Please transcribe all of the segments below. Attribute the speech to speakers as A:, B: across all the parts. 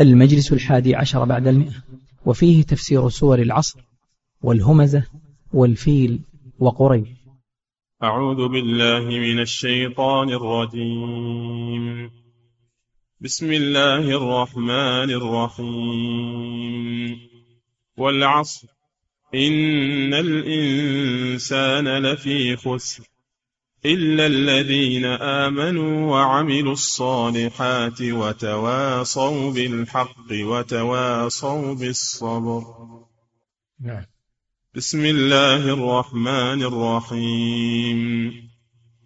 A: المجلس الحادي عشر بعد المئة وفيه تفسير سور العصر والهمزة والفيل وقريش.
B: أعوذ بالله من الشيطان الرجيم. بسم الله الرحمن الرحيم. والعصر. إن الإنسان لفي خسر. إلا الذين آمنوا وعملوا الصالحات وتواصوا بالحق وتواصوا بالصبر.
C: نعم.
B: بسم الله الرحمن الرحيم.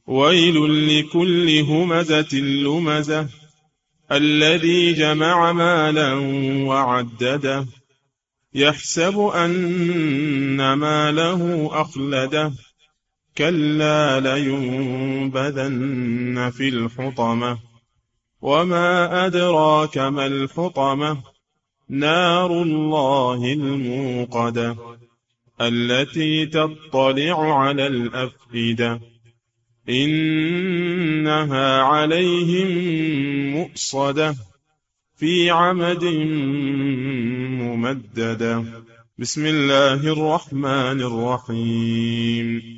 B: ويل لكل همزة لمزة. الذي جمع مالا وعدده. يحسب أن ماله أخلده. كلا لينبذن في الحطمة وما أدراك ما الحطمة نار الله الموقدة التي تطلع على الأفئدة إنها عليهم مؤصدة في عمد ممددة بسم الله الرحمن الرحيم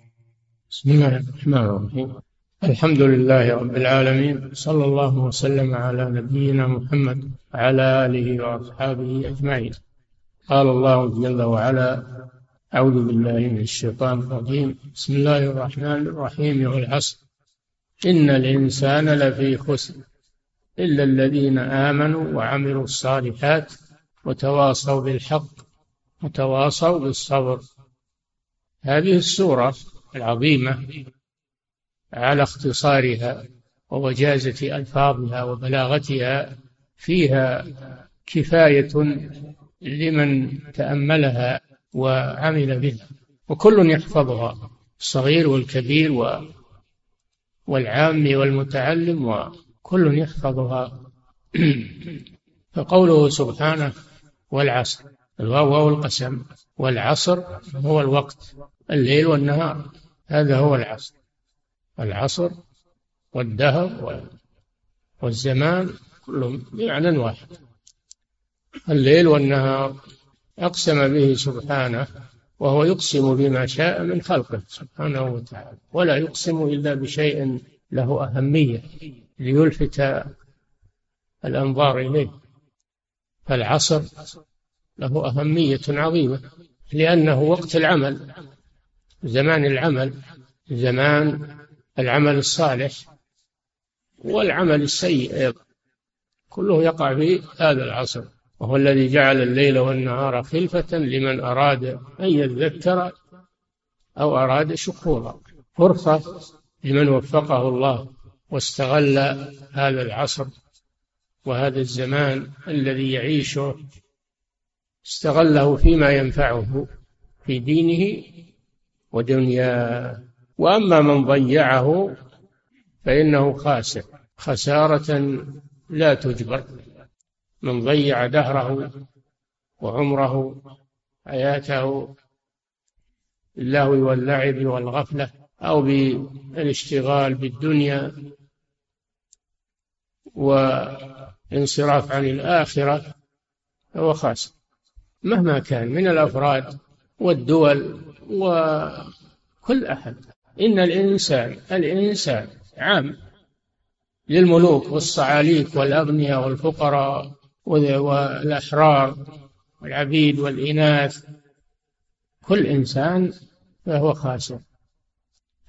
C: بسم الله الرحمن الرحيم. الحمد لله رب العالمين صلى الله وسلم على نبينا محمد وعلى آله وأصحابه أجمعين. قال الله جل وعلا أعوذ بالله من الشيطان الرجيم. بسم الله الرحمن الرحيم. والعصر إن الإنسان لفي خسر إلا الذين آمنوا وعملوا الصالحات وتواصوا بالحق وتواصوا بالصبر. هذه السورة العظيمة على اختصارها ووجازة ألفاظها وبلاغتها فيها كفاية لمن تأملها وعمل بها. وكل يحفظها الصغير والكبير و والعام والمتعلم وكل يحفظها. فقوله سبحانه والعصر الواو والقسم والعصر هو الوقت الليل والنهار. هذا هو العصر. العصر والدهر والزمان كلهم بمعنى واحد. الليل والنهار أقسم به سبحانه وهو يقسم بما شاء من خلقه سبحانه وتعالى ولا يقسم إلا بشيء له أهمية ليلفت الأنظار إليه. فالعصر له أهمية عظيمة لأنه وقت العمل. زمان العمل زمان العمل الصالح والعمل السيء أيضا. كله يقع في هذا العصر وهو الذي جعل الليل والنهار خلفة لمن أراد أن يذكر أو أراد شكورا. فرصة لمن وفقه الله واستغل هذا العصر وهذا الزمان الذي يعيشه استغله فيما ينفعه في دينه ودنياه وأما من ضيعه فإنه خاسر. خسارة لا تجبر. من ضيع دهره وعمره حياته باللهو واللعب والغفلة أو بالاشتغال بالدنيا وانصراف عن الآخرة فهو خاسر. مهما كان من الأفراد والدول وكل أحد. إن الإنسان الإنسان عام للملوك والصعاليك والأغنياء والفقراء والأحرار والعبيد والإناث. كل إنسان فهو خاسر.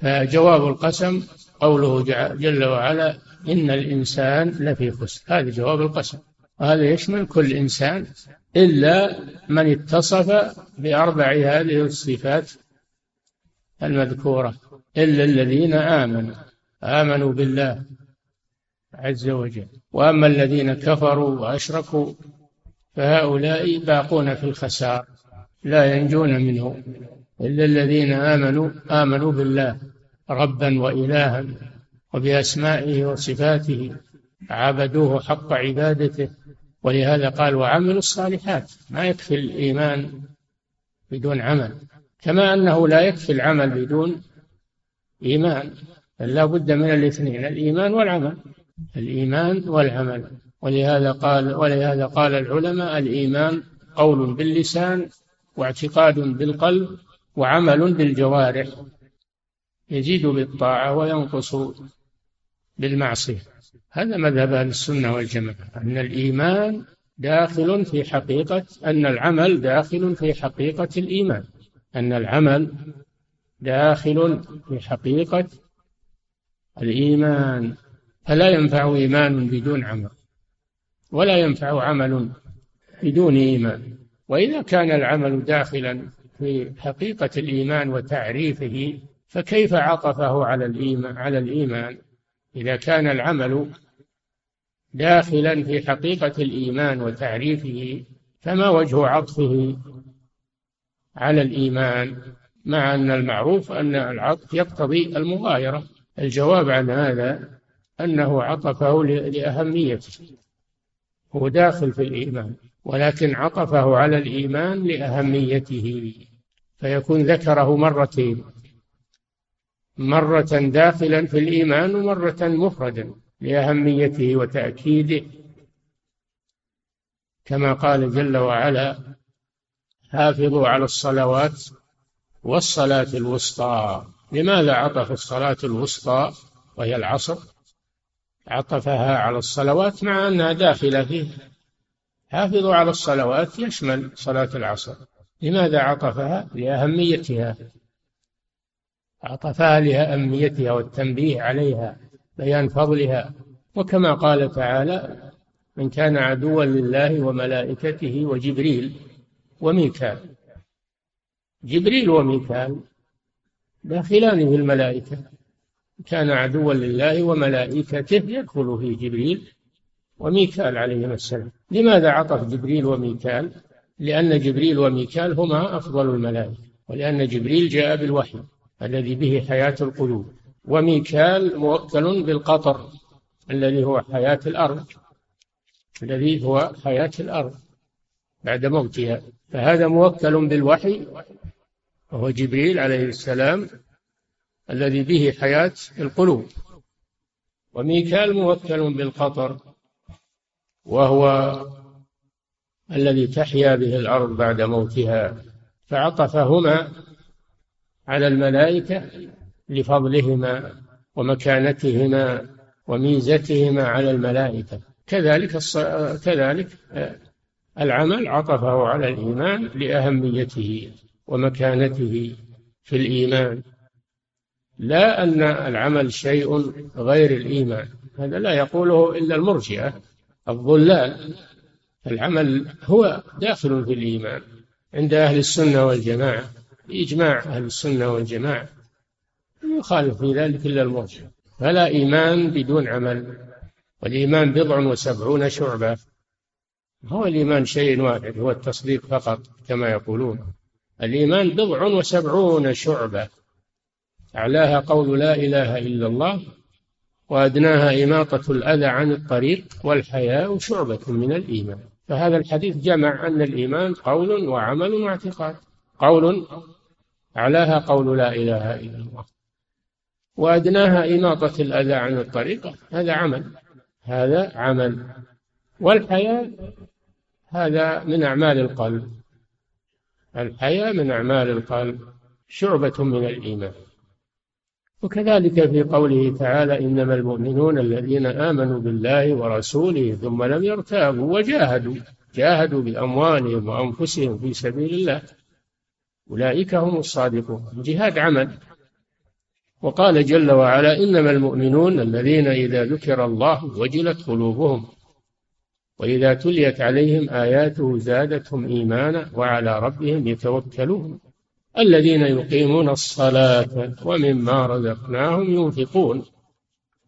C: فجواب القسم قوله جل وعلا إن الإنسان لفي خسر. هذا جواب القسم. وهذا يشمل كل إنسان إلا من اتصف بأربع هذه الصفات المذكورة إلا الذين آمنوا آمنوا بالله عز وجل. وأما الذين كفروا وأشركوا فهؤلاء باقون في الخسار لا ينجون منه. إلا الذين آمنوا آمنوا بالله ربا وإلها وبأسمائه وصفاته عبدوه حق عبادته ولهذا قال وعملوا الصالحات. ما يكفي الإيمان بدون عمل. كما أنه لا يكفي العمل بدون إيمان. لا بد من الاثنين الإيمان والعمل. الإيمان والعمل. ولهذا قال ولهذا قال العلماء الإيمان قول باللسان واعتقاد بالقلب وعمل بالجوارح. يزيد بالطاعة وينقص بالمعصية. هذا مذهب أهل السنة والجماعة. أن الإيمان داخل في حقيقة أن العمل داخل في حقيقة الإيمان. أن العمل داخل في حقيقة الإيمان. فلا ينفع إيمان بدون عمل ولا ينفع عمل بدون إيمان. وإذا كان العمل داخلا في حقيقة الإيمان وتعريفه فكيف عطفه على الإيمان على الإيمان؟ إذا كان العمل داخلا في حقيقة الإيمان وتعريفه فما وجه عطفه على الإيمان؟ مع أن المعروف أن العطف يقتضي المغايرة. الجواب عن هذا أنه عطفه لأهميته. هو داخل في الإيمان ولكن عطفه على الإيمان لأهميته. فيكون ذكره مرتين. مرة داخلا في الإيمان ومرة مفردا لأهميته وتأكيده. كما قال جل وعلا حافظوا على الصلوات والصلاة الوسطى. لماذا عطف الصلاة الوسطى وهي العصر؟ عطفها على الصلوات مع أنها داخلة فيه. حافظوا على الصلوات يشمل صلاة العصر. لماذا عطفها؟ لأهميتها. عطفها لأهميتها والتنبيه عليها بيان فضلها. وكما قال تعالى من كان عدوا لله وملائكته وجبريل وميكال. جبريل وميكال داخلان في الملائكة. كان عدوا لله وملائكته يدخل فيه جبريل وميكال عليهما السلام. لماذا عطف جبريل وميكال؟ لأن جبريل وميكال هما أفضل الملائكة ولأن جبريل جاء بالوحي. الذي به حياة القلوب. وميكال موكل بالقطر الذي هو حياة الأرض. الذي هو حياة الأرض بعد موتها. فهذا موكل بالوحي وهو جبريل عليه السلام الذي به حياة القلوب. وميكال موكل بالقطر وهو الذي تحيا به الأرض بعد موتها. فعطفهما على الملائكة لفضلهما ومكانتهما وميزتهما على الملائكة. كذلك الص... كذلك العمل عطفه على الإيمان لأهميته ومكانته في الإيمان. لا أن العمل شيء غير الإيمان هذا لا يقوله إلا المرجئة الضلال. العمل هو داخل في الإيمان عند أهل السنة والجماعة. إجماع أهل السنة والجماعة. يخالف في ذلك إلا المرجئة فلا إيمان بدون عمل. والإيمان بضع وسبعون شعبة. هو الإيمان شيء واحد هو التصديق فقط كما يقولون. الإيمان بضع وسبعون شعبة. أعلاها قول لا إله إلا الله وأدناها إماطة الأذى عن الطريق والحياء شعبة من الإيمان. فهذا الحديث جمع أن الإيمان قول وعمل واعتقاد. قول أعلاها قول لا إله إلا الله. وأدناها إماطة الأذى عن الطريق. هذا عمل. هذا عمل. والحياء هذا من أعمال القلب. الحياء من أعمال القلب. شعبة من الإيمان. وكذلك في قوله تعالى إنما المؤمنون الذين آمنوا بالله ورسوله ثم لم يرتابوا وجاهدوا جاهدوا بأموالهم وأنفسهم في سبيل الله. أولئك هم الصادقون. الجهاد عمل. وقال جل وعلا إنما المؤمنون الذين إذا ذكر الله وجلت قلوبهم وإذا تليت عليهم آياته زادتهم إيمانا وعلى ربهم يتوكلون. الذين يقيمون الصلاة ومما رزقناهم ينفقون.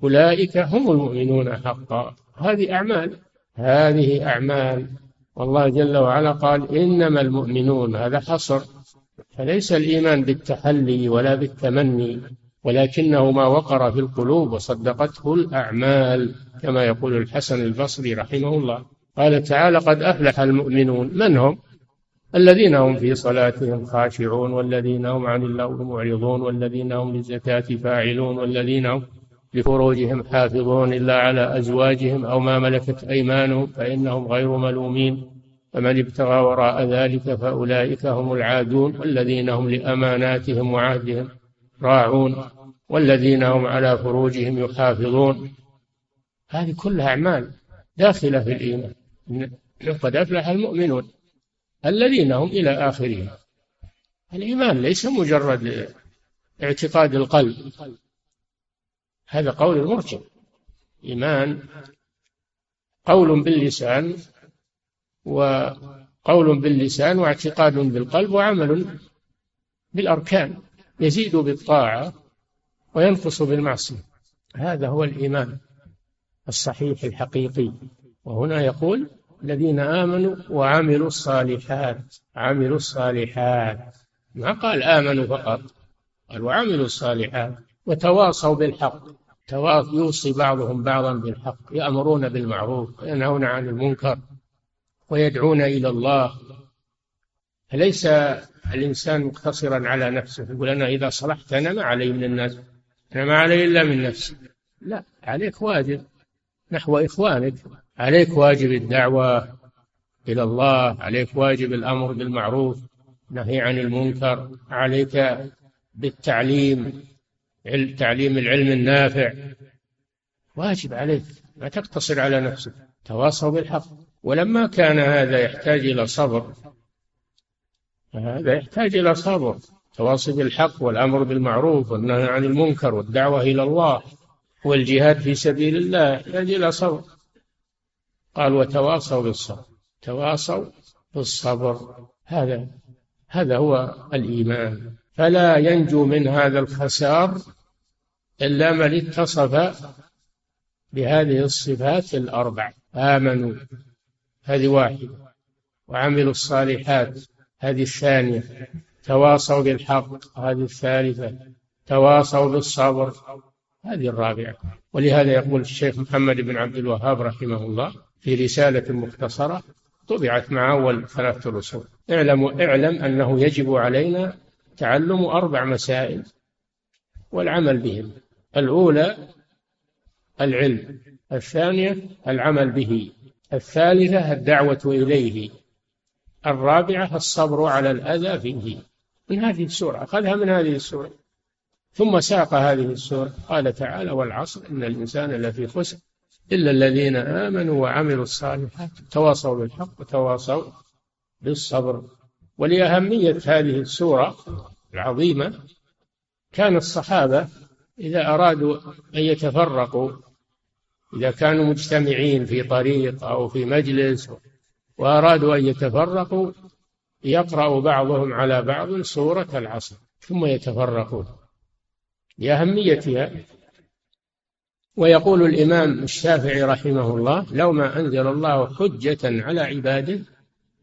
C: أولئك هم المؤمنون حقا. هذه أعمال. هذه أعمال. والله جل وعلا قال إنما المؤمنون. هذا حصر. فليس الإيمان بالتحلي ولا بالتمني ولكنه ما وقر في القلوب وصدقته الأعمال كما يقول الحسن البصري رحمه الله. قال تعالى قد أفلح المؤمنون. من هم؟ الذين هم في صلاتهم خاشعون والذين هم عن اللغو معرضون والذين هم للزكاة فاعلون والذين هم لفروجهم حافظون إلا على أزواجهم أو ما ملكت أيمانهم فإنهم غير ملومين. فمن ابتغى وراء ذلك فأولئك هم العادون والذين هم لأماناتهم وعهدهم راعون والذين هم على فروجهم يحافظون. هذه كلها أعمال داخلة في الإيمان. قد أفلح المؤمنون الذين هم إلى آخره الإيمان ليس مجرد اعتقاد القلب. هذا قول المرجع إيمان قول باللسان وقول باللسان واعتقاد بالقلب وعمل بالأركان يزيد بالطاعة وينقص بالمعصية. هذا هو الإيمان الصحيح الحقيقي. وهنا يقول الذين آمنوا وعملوا الصالحات عملوا الصالحات. ما قال آمنوا فقط قال وعملوا الصالحات وتواصوا بالحق. يوصي بعضهم بعضا بالحق يأمرون بالمعروف وينهون عن المنكر. ويدعون إلى الله. فليس الإنسان مقتصرا على نفسه؟ يقول أنا إذا صلحت أنا ما علي من الناس أنا ما علي إلا من نفسي. لا عليك واجب نحو إخوانك. عليك واجب الدعوة إلى الله عليك واجب الأمر بالمعروف نهي عن المنكر عليك بالتعليم تعليم العلم النافع. واجب عليك ما تقتصر على نفسك. تواصوا بالحق. ولما كان هذا يحتاج إلى صبر هذا يحتاج إلى صبر. تواصي بالحق والأمر بالمعروف والنهي عن المنكر والدعوة إلى الله والجهاد في سبيل الله يحتاج إلى صبر. قال وتواصوا بالصبر تواصوا بالصبر. هذا هذا هو الإيمان. فلا ينجو من هذا الخسار إلا من اتصف بهذه الصفات الأربع. آمنوا. هذه واحدة. وعملوا الصالحات. هذه الثانية. تواصوا بالحق. هذه الثالثة. تواصوا بالصبر. هذه الرابعة. ولهذا يقول الشيخ محمد بن عبد الوهاب رحمه الله في رسالة مختصرة طبعت مع أول ثلاثة رسول اعلم اعلم أنه يجب علينا تعلم أربع مسائل والعمل بهم. الأولى العلم. الثانية العمل به. الثالثة الدعوة إليه الرابعة الصبر على الأذى فيه. من هذه السورة أخذها من هذه السورة. ثم ساق هذه السورة قال تعالى والعصر إن الإنسان لفي خسر إلا الذين آمنوا وعملوا الصالحات تواصوا بالحق وتواصوا بالصبر. ولأهمية هذه السورة العظيمة كان الصحابة إذا أرادوا أن يتفرقوا إذا كانوا مجتمعين في طريق أو في مجلس وأرادوا أن يتفرقوا يقرأ بعضهم على بعض سورة العصر ثم يتفرقون. لأهميتها ويقول الإمام الشافعي رحمه الله لو ما أنزل الله حجة على عباده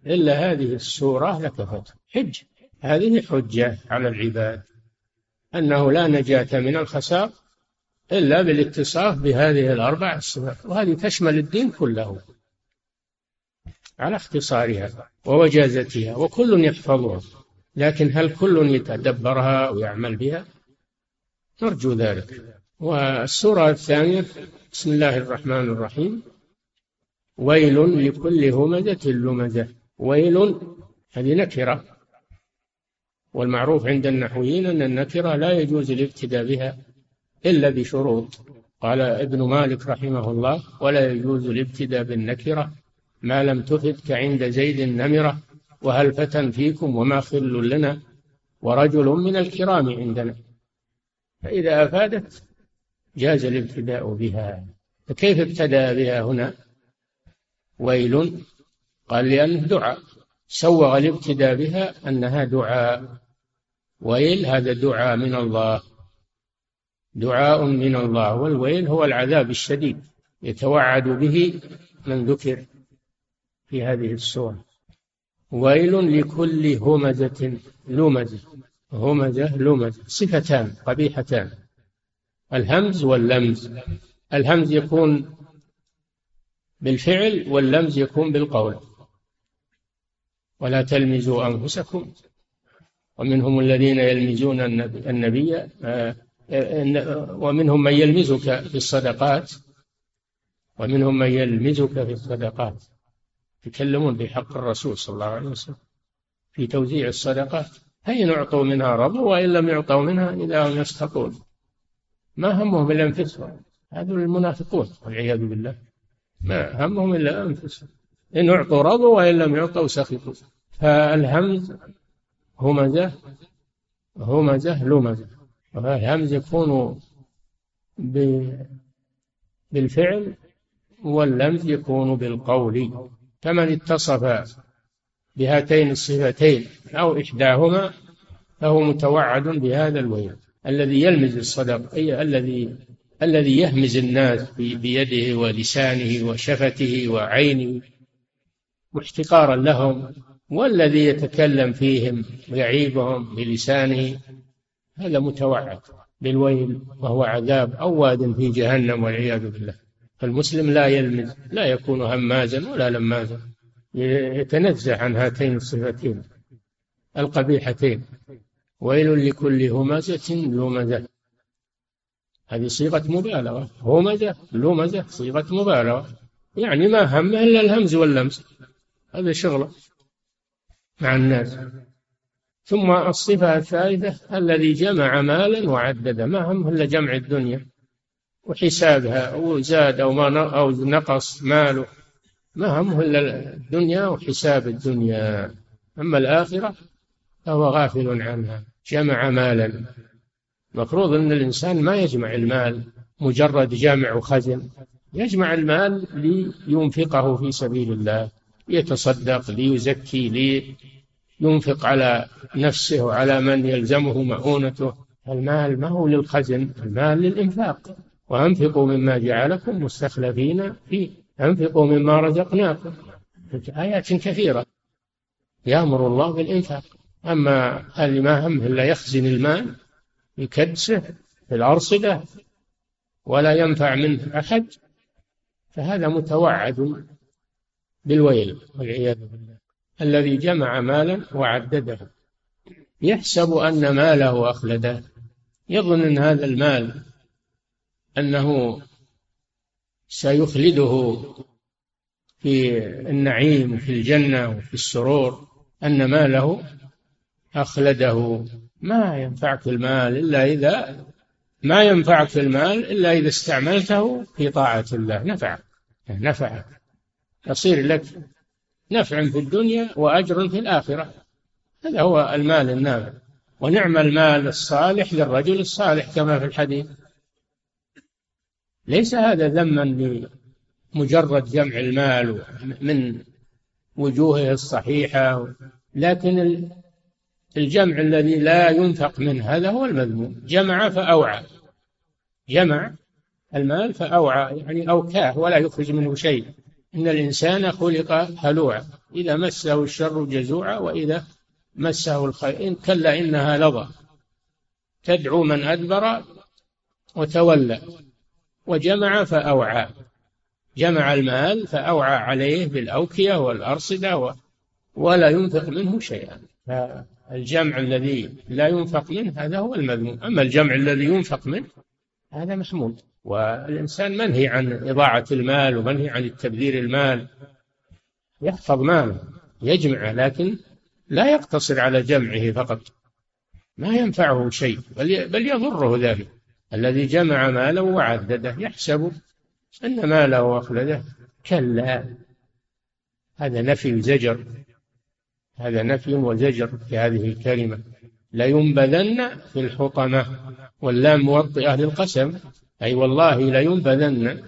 C: إلا هذه السورة لكفت. حج. هذه حجة على العباد. أنه لا نجاة من الخسار إلا بالاتصاف بهذه الأربع الصفات وهذه تشمل الدين كله على اختصارها ووجازتها وكل يحفظها لكن هل كل يتدبرها ويعمل بها؟ نرجو ذلك. والسورة الثانية بسم الله الرحمن الرحيم ويل لكل همزة لمزة ويل هذه نكرة والمعروف عند النحويين أن النكرة لا يجوز الابتداء بها. إلا بشروط. قال ابن مالك رحمه الله ولا يجوز الابتداء بالنكرة ما لم تفد كعند زيد النمرة وهل فتى فيكم وما خل لنا؟ ورجل من الكرام عندنا. فإذا أفادت جاز الابتداء بها. فكيف ابتدأ بها هنا؟ ويل قال لأنه دعاء. سوغ الابتداء بها أنها دعاء. ويل هذا دعاء من الله. دعاء من الله والويل هو العذاب الشديد يتوعد به من ذكر في هذه السورة. ويل لكل همزة لمزة همزة لمزة صفتان قبيحتان. الهمز واللمز. الهمز يكون بالفعل واللمز يكون بالقول. ولا تلمزوا أنفسكم. ومنهم الذين يلمزون النبي, النبي آه، ومنهم من يلمزك في الصدقات ومنهم من يلمزك في الصدقات. يتكلمون بحق الرسول صلى الله عليه وسلم في توزيع الصدقات. فإن أعطوا منها رضوا وإن لم يعطوا منها إذا هم يسخطون ما همهم إلا أنفسهم. هذول المنافقون والعياذ بالله. ما همهم إلا أنفسهم. إن أعطوا رضوا وإن لم يعطوا سخطوا. فالهمز همزة همزة لمزة الهمز يكون بالفعل واللمز يكون بالقول. فمن اتصف بهاتين الصفتين أو إحداهما فهو متوعد بهذا الويل الذي يلمز الصدق أي الذي الذي يهمز الناس بيده ولسانه وشفته وعينه واحتقارا لهم والذي يتكلم فيهم ويعيبهم بلسانه هذا متوعد بالويل وهو عذاب أواد في جهنم والعياذ بالله. فالمسلم لا يلمز لا يكون همازا ولا لمازا. يتنزه عن هاتين الصفتين القبيحتين. ويل لكل همزة لمزة. هذه صيغة مبالغة. همزة لمزة صيغة مبالغة. يعني ما همه إلا الهمز واللمس هذا شغلة مع الناس. ثم الصفة الثالثة الذي جمع مالا وعدده ما همه إلا جمع الدنيا وحسابها أو زاد أو ما أو نقص ماله ما همه إلا الدنيا وحساب الدنيا. أما الآخرة فهو غافل عنها جمع مالا. المفروض أن الإنسان ما يجمع المال مجرد جامع وخزن يجمع المال لينفقه في سبيل الله يتصدق ليزكي لينفق على نفسه وعلى من يلزمه مؤونته. المال ما هو للخزن المال للإنفاق. وأنفقوا مما جعلكم مستخلفين فيه. أنفقوا مما رزقناكم. آيات كثيرة. يأمر الله بالإنفاق. أما اللي ما هم إلا يخزن المال يكدسه في الأرصدة ولا ينفع منه أحد فهذا متوعد بالويل والعياذ بالله. الذي جمع مالا وعدده. يحسب أن ماله أخلده. يظن أن هذا المال أنه سيخلده في النعيم وفي الجنة وفي السرور أن ماله أخلده. ما ينفعك المال إلا إذا ما ينفعك المال إلا إذا استعملته في طاعة الله. نفعك نفعك. يصير لك نفع في الدنيا وأجر في الآخرة. هذا هو المال النافع. ونعم المال الصالح للرجل الصالح كما في الحديث. ليس هذا ذما لمجرد جمع المال من وجوهه الصحيحة لكن الجمع الذي لا ينفق منه هذا هو المذموم. جمع فأوعى. جمع المال فأوعى يعني أوكاه ولا يخرج منه شيء. إن الإنسان خلق هلوعا إذا مسه الشر جزوعا وإذا مسه الخير. كلا إنها لظى. تدعو من أدبر وتولى. وجمع فأوعى. جمع المال فأوعى عليه بالأوكية والأرصدة. ولا ينفق منه شيئا. فالجمع الذي لا ينفق منه هذا هو المذموم. أما الجمع الذي ينفق منه هذا محمود والإنسان منهي عن إضاعة المال ومنهي عن التبذير المال. يحفظ ماله يجمع لكن لا يقتصر على جمعه فقط. ما ينفعه شيء بل بل يضره ذلك. الذي جمع ماله وعدده يحسب أن ماله أخلده كلا هذا نفي وزجر هذا نفي وزجر في هذه الكلمة. لينبذن في الحطمة واللام موطئة للقسم. أي والله لينبذن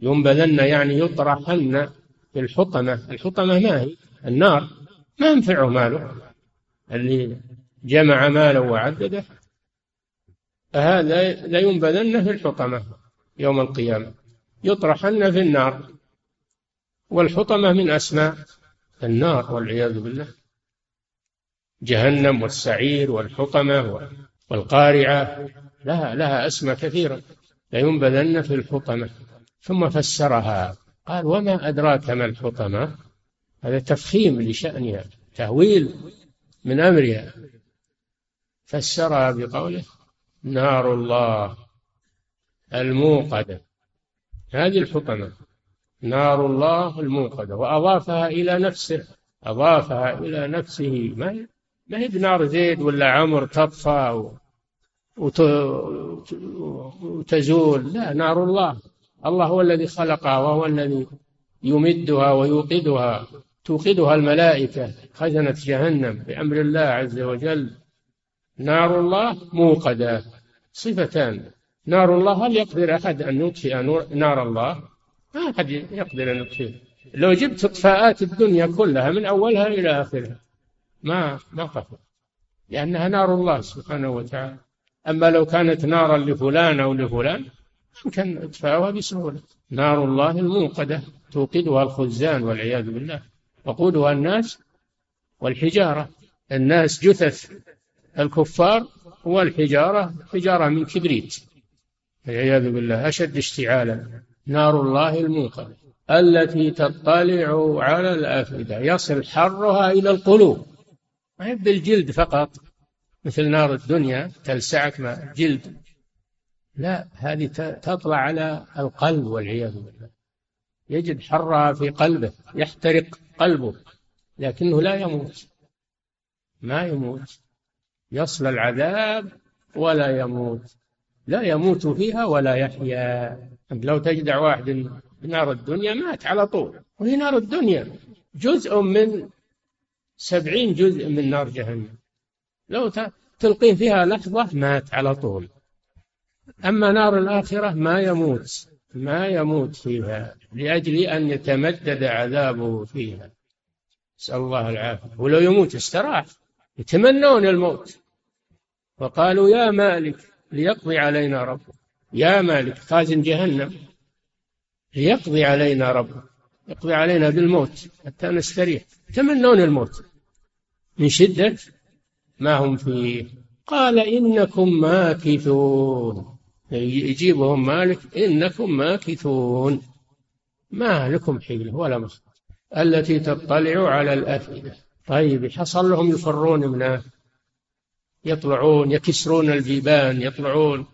C: ينبذن يعني يطرحن في الحطمة. الحطمة ما هي؟ النار. ما ينفعه ماله. اللي جمع ماله وعدده. هذا لينبذن في الحطمة يوم القيامة. يطرحن في النار. والحطمة من أسماء النار والعياذ بالله. جهنم والسعير والحطمة والقارعة. لها لها أسماء كثيرة. لينبذن في الحطمة. ثم فسرها. قال وما أدراك ما الحطمة؟ هذا تفخيم لشأنها تهويل من أمرها. فسرها بقوله نار الله الموقدة. هذه الحطمة. نار الله الموقدة. وأضافها إلى نفسه. أضافها إلى نفسه. ما ما هي بنار زيد ولا عمر تطفى وتزول. لا نار الله. الله هو الذي خلقها وهو الذي يمدها ويوقدها. توقدها الملائكة. خزنة جهنم بأمر الله عز وجل. نار الله موقدة. صفتان. نار الله هل يقدر أحد أن يطفئ نار الله؟ ما أحد يقدر أن يطفئ. لو جبت إطفاءات الدنيا كلها من أولها إلى آخرها. ما ما قفل. لأنها نار الله سبحانه وتعالى. أما لو كانت نارا لفلان أو لفلان يمكن إطفاؤها بسهولة. نار الله الموقدة توقدها الخزان والعياذ بالله. وقودها الناس والحجارة. الناس جثث الكفار والحجارة حجارة من كبريت. والعياذ بالله أشد اشتعالا. نار الله الموقدة. التي تطلع على الأفئدة يصل حرها إلى القلوب. ما بالجلد فقط. مثل نار الدنيا تلسعك ما جلد. لا هذه تطلع على القلب والعياذ بالله. يجد حرها في قلبه يحترق قلبه لكنه لا يموت. ما يموت. يصل العذاب ولا يموت. لا يموت فيها ولا يحيا. لو تجدع واحد بنار الدنيا مات على طول. وهي نار الدنيا جزء من سبعين جزء من نار جهنم. لو تلقيه فيها لحظة مات على طول. أما نار الآخرة ما يموت ما يموت فيها لأجل أن يتمدد عذابه فيها. نسأل الله العافية. ولو يموت استراح. يتمنون الموت. وقالوا يا مالك ليقضي علينا ربك. يا مالك خازن جهنم. ليقضي علينا ربك. يقضي علينا بالموت حتى نستريح. يتمنون الموت. من شدة ما هم فيه قال إنكم ماكثون. يجيبهم مالك إنكم ماكثون. ما لكم حيلة ولا مخ التي تطلع على الأفئدة. طيب حصل لهم يفرون منه يطلعون يكسرون الجبال يطلعون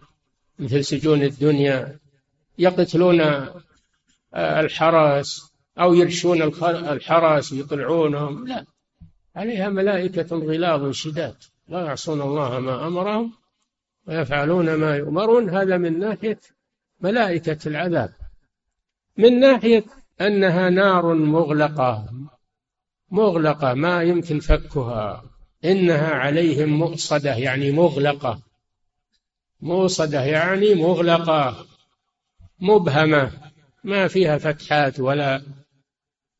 C: مثل سجون الدنيا. يقتلون الحرس أو يرشون الحرس يطلعونهم. لا. عليها ملائكة غلاظ شداد لا يعصون الله ما أمرهم ويفعلون ما يؤمرون. هذا من ناحية ملائكة العذاب من ناحية أنها نار مغلقة مغلقة ما يمكن فكها إنها عليهم مؤصدة يعني مغلقة موصدة يعني مغلقة مبهمة ما فيها فتحات ولا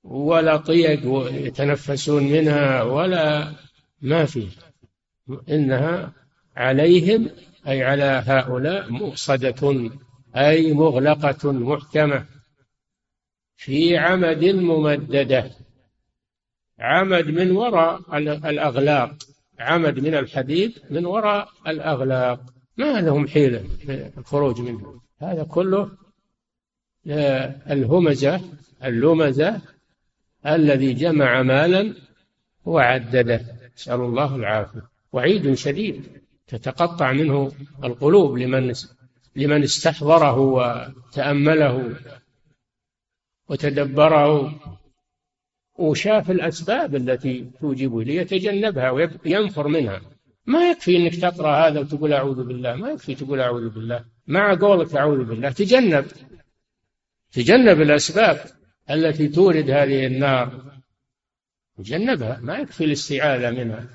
C: ولا طيق يتنفسون منها ولا ما فيه إنها عليهم أي على هؤلاء مؤصدة أي مغلقة محكمة في عمد ممددة. عمد من وراء الأغلاق. عمد من الحديد من وراء الأغلاق. ما لهم حيلة في الخروج منه. هذا كله الهمزة اللمزة الذي جمع مالا وعدده. نسأل الله العافية. وعيد شديد تتقطع منه القلوب لمن لمن استحضره وتأمله وتدبره. وشاف الأسباب التي توجب ليتجنبها وينفر منها. ما يكفي إنك تقرأ هذا وتقول أعوذ بالله. ما يكفي تقول أعوذ بالله. مع قولك أعوذ بالله. تجنب. تجنب الأسباب. التي تورد هذه النار يجنبها ما يكفي الاستعاذة منها.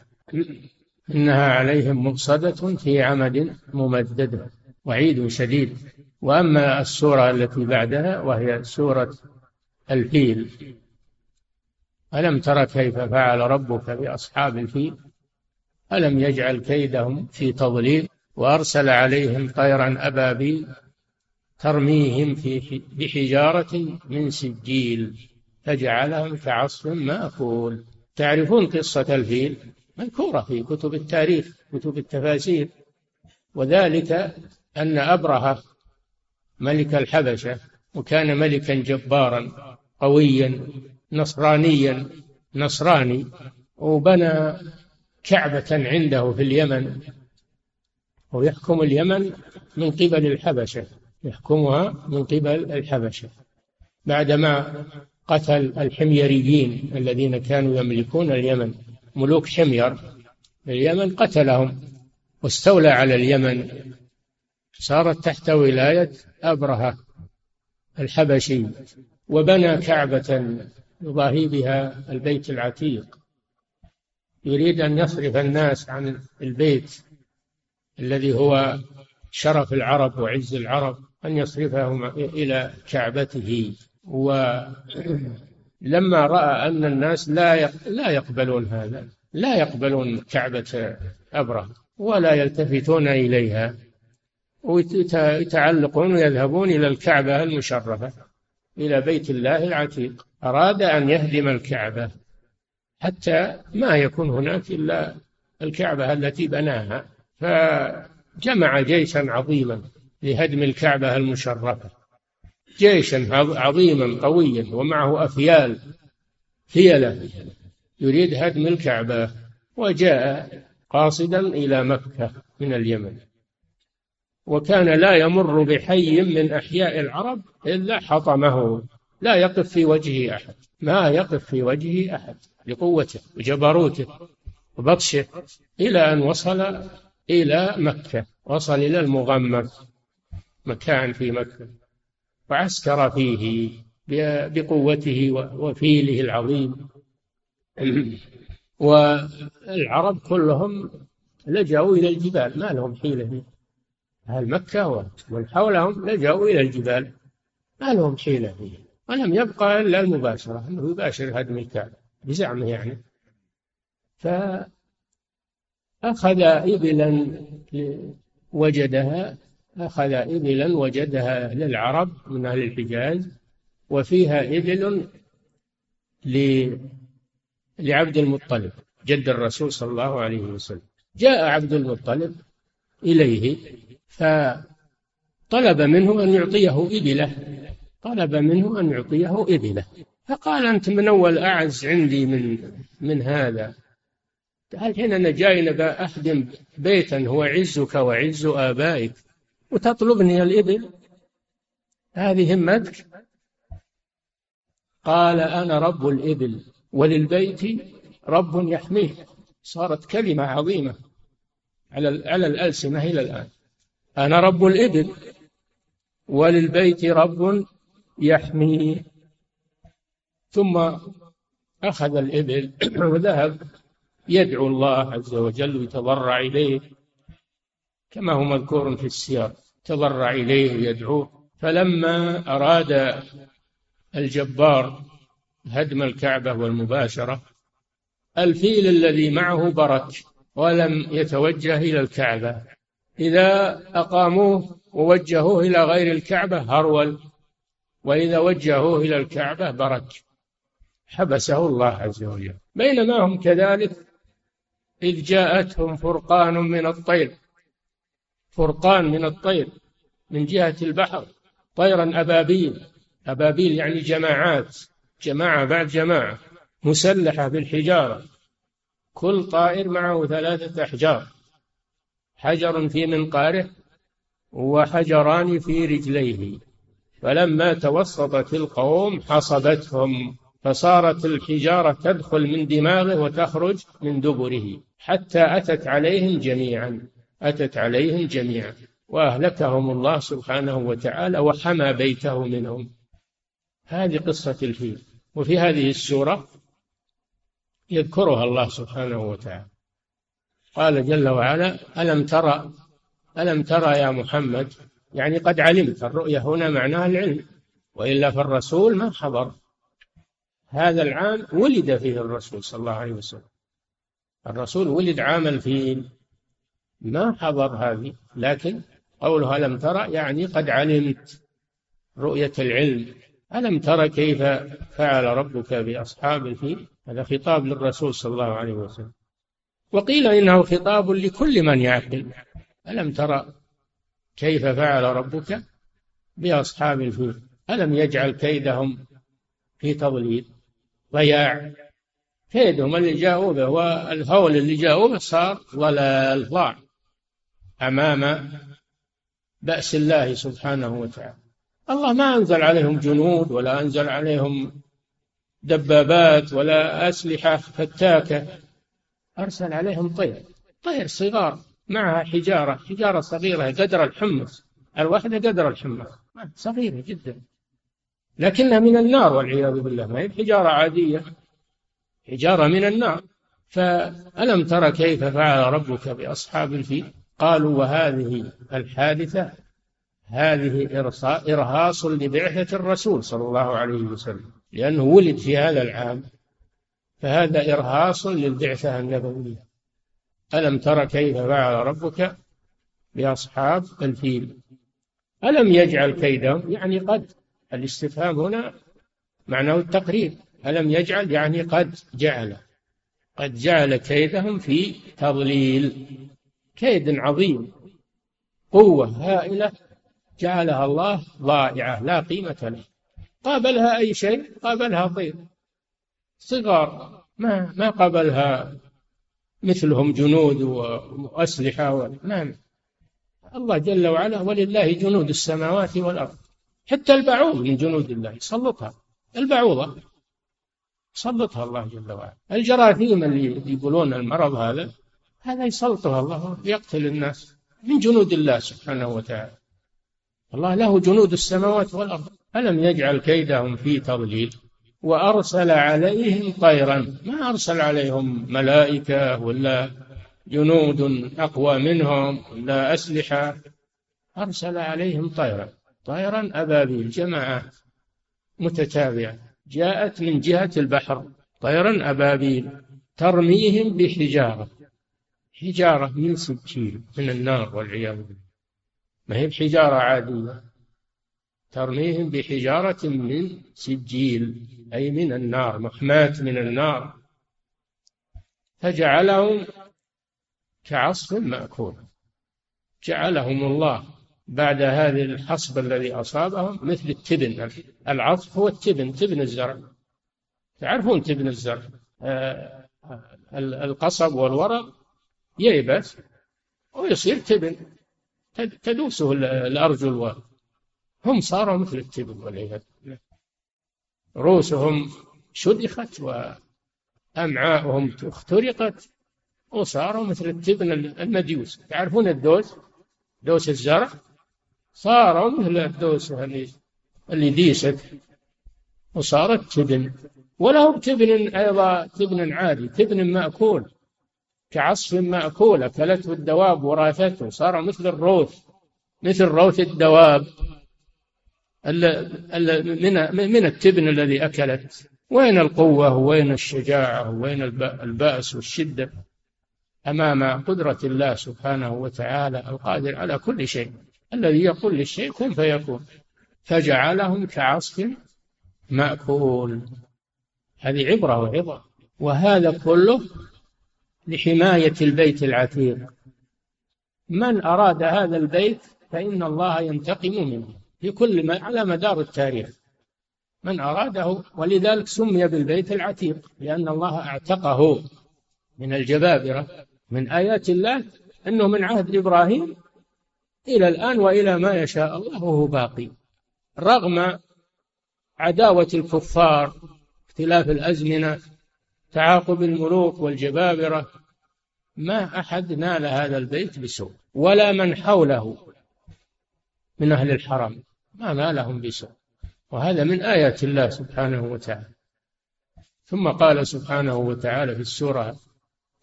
C: إنها عليهم مقصدة في عمد ممددة وعيد شديد. وأما السورة التي بعدها وهي سورة الفيل ألم تر كيف فعل ربك بأصحاب الفيل؟ ألم يجعل كيدهم في تضليل؟ وأرسل عليهم طيرا أبابيل ترميهم في بحجارة من سجيل فجعلهم كعصف مأكول. تعرفون قصة الفيل؟ مذكورة في كتب التاريخ كتب التفاسير. وذلك أن أبرهة ملك الحبشة وكان ملكا جبارا قويا نصرانيا نصراني وبنى كعبة عنده في اليمن. ويحكم اليمن من قبل الحبشة. يحكمها من قبل الحبشة بعدما قتل الحميريين الذين كانوا يملكون اليمن ملوك حمير اليمن قتلهم واستولى على اليمن. صارت تحت ولاية أبرهة الحبشي وبنى كعبة يضاهي بها البيت العتيق. يريد أن يصرف الناس عن البيت الذي هو شرف العرب وعز العرب. أن يصرفهم إلى كعبته. ولما رأى أن الناس لا لا يقبلون هذا لا يقبلون كعبة أبرة ولا يلتفتون إليها ويتعلقون ويذهبون إلى الكعبة المشرفة إلى بيت الله العتيق. أراد أن يهدم الكعبة حتى ما يكون هناك إلا الكعبة التي بناها فجمع جيشا عظيما. لهدم الكعبة المشرفة. جيشا عظيما قويا ومعه أفيال فيلة يريد هدم الكعبة وجاء قاصدا إلى مكة من اليمن. وكان لا يمر بحي من أحياء العرب إلا حطمه. لا يقف في وجهه أحد. ما يقف في وجهه أحد. لقوته وجبروته وبطشه إلى أن وصل إلى مكة. وصل إلى المغمر مكان في مكة وعسكر فيه بقوته وفيله العظيم. والعرب كلهم لجأوا إلى الجبال ما لهم حيلة أهل مكة ومن حولهم لجأوا إلى الجبال ما لهم حيلة فيه. ولم يبقى إلا المباشرة أنه يباشر هدم الكعبة بزعمه يعني. فأخذ إبلا وجدها أخذ إبلا وجدها للعرب من أهل الحجاز وفيها إبل لعبد المطلب جد الرسول صلى الله عليه وسلم. جاء عبد المطلب إليه فطلب منه أن يعطيه إبلة طلب منه أن يعطيه إبلة. فقال أنت من أول أعز عندي من من هذا. الحين أنا جاي أخدم بيتا هو عزك وعز آبائك. وتطلبني الإبل. هذه همتك قال أنا رب الإبل وللبيت رب يحميه. صارت كلمة عظيمة على على الألسنة إلى الآن. أنا رب الإبل وللبيت رب يحميه. ثم أخذ الإبل وذهب يدعو الله عز وجل ويتضرع إليه. كما هو مذكور في السياق تضرع إليه ويدعوه. فلما أراد الجبار هدم الكعبة والمباشرة الفيل الذي معه برك ولم يتوجه إلى الكعبة. إذا أقاموه ووجهوه إلى غير الكعبة هرول. وإذا وجهوه إلى الكعبة برك حبسه الله عز وجل. بينما هم كذلك إذ جاءتهم فرقان من الطير. فرقان من الطير من جهة البحر طيرا أبابيل. أبابيل يعني جماعات جماعة بعد جماعة مسلحة بالحجارة. كل طائر معه ثلاثة أحجار. حجر في منقاره وحجران في رجليه. فلما توسطت القوم حصبتهم فصارت الحجارة تدخل من دماغه وتخرج من دبره. حتى أتت عليهم جميعا. أتت عليهم جميعا. وأهلكهم الله سبحانه وتعالى وحمى بيته منهم. هذه قصة الفيل. وفي هذه السورة يذكرها الله سبحانه وتعالى. قال جل وعلا ألم ترى ألم ترى يا محمد؟ يعني قد علمت الرؤية هنا معناها العلم. وإلا فالرسول ما حضر هذا العام ولد فيه الرسول صلى الله عليه وسلم. الرسول ولد عام الفيل. ما حضر هذه لكن قولها ألم ترى يعني قد علمت رؤية العلم. ألم ترى كيف فعل ربك بأصحاب الفيل هذا خطاب للرسول صلى الله عليه وسلم. وقيل إنه خطاب لكل من يعقل. ألم ترى كيف فعل ربك بأصحاب الفيل ألم يجعل كيدهم في تضليل؟ ضياع. كيدهم اللي جاءوا به والهول اللي جاءوا به صار ضلال ضاع. أمام بأس الله سبحانه وتعالى. الله ما أنزل عليهم جنود ولا أنزل عليهم دبابات ولا أسلحة فتاكة. أرسل عليهم طير طير صغار معها حجارة حجارة صغيرة قدر الحمص. الواحدة قدر الحمص. صغيرة جدا. لكنها من النار والعياذ بالله. ما هي حجارة عادية حجارة من النار. فألم ترى كيف فعل ربك بأصحاب الفيل؟ قالوا وهذه الحادثة هذه إرهاص لبعثة الرسول صلى الله عليه وسلم لأنه ولد في هذا العام فهذا إرهاص للبعثة النبوية. ألم تر كيف فعل ربك بأصحاب الفيل؟ ألم يجعل كيدهم؟ يعني قد. الاستفهام هنا معناه التقرير ألم يجعل؟ يعني قد جعل. قد جعل كيدهم في تضليل. كيد عظيم قوة هائلة جعلها الله ضائعة لا قيمة له. قابلها أي شيء؟ قابلها طير. صغار ما ما قابلها مثلهم جنود وأسلحة نعم الله جل وعلا ولله جنود السماوات والأرض. حتى البعوض من جنود الله سلطها البعوضة. سلطها الله جل وعلا. الجراثيم اللي يقولون المرض هذا هذا يسلطها الله يقتل الناس من جنود الله سبحانه وتعالى. الله له جنود السماوات والأرض. ألم يجعل كيدهم في تضليل وأرسل عليهم طيرا؟ ما أرسل عليهم ملائكة ولا جنود أقوى منهم ولا أسلحة. أرسل عليهم طيرا. طيرا أبابيل جماعات متتابعة. جاءت من جهة البحر. طيرا أبابيل ترميهم بحجارة. حجارة من سجيل من النار والعياذ بالله. ما هي بحجارة عادية؟ ترميهم بحجارة من سجيل أي من النار محماة من النار. فجعلهم كعصف مأكول. جعلهم الله بعد هذه الحصب الذي أصابهم مثل التبن. العصف هو التبن تبن الزرع. تعرفون تبن الزرع؟ آه، القصب والورق ييبس ويصير تبن. تدوسه الأرجل هم صاروا مثل التبن والعياذ رؤوسهم شدخت وأمعاؤهم اخترقت وصاروا مثل التبن المديوس. تعرفون الدوس؟ دوس الزرع؟ صاروا مثل الدوس اللي اللي ديست. وصارت تبن. وله تبن أيضا تبن عادي تبن مأكول. كعصف مأكول أكلته الدواب وراثته صار مثل الروث مثل روث الدواب من من التبن الذي أكلت. وين القوة؟ وين الشجاعة؟ وين البأس والشدة؟ أمام قدرة الله سبحانه وتعالى القادر على كل شيء. الذي يقول للشيء كن فيكون. فجعلهم كعصف مأكول. هذه عبرة وعظة. وهذا كله لحماية البيت العتيق. من أراد هذا البيت فإن الله ينتقم منه في كل ما على مدار التاريخ. من أراده ولذلك سمي بالبيت العتيق لأن الله أعتقه من الجبابرة من آيات الله أنه من عهد إبراهيم إلى الآن وإلى ما يشاء الله وهو باقي. رغم عداوة الكفار اختلاف الأزمنة تعاقب الملوك والجبابرة ما أحد نال هذا البيت بسوء ولا من حوله من أهل الحرم ما نالهم بسوء. وهذا من آيات الله سبحانه وتعالى. ثم قال سبحانه وتعالى في السورة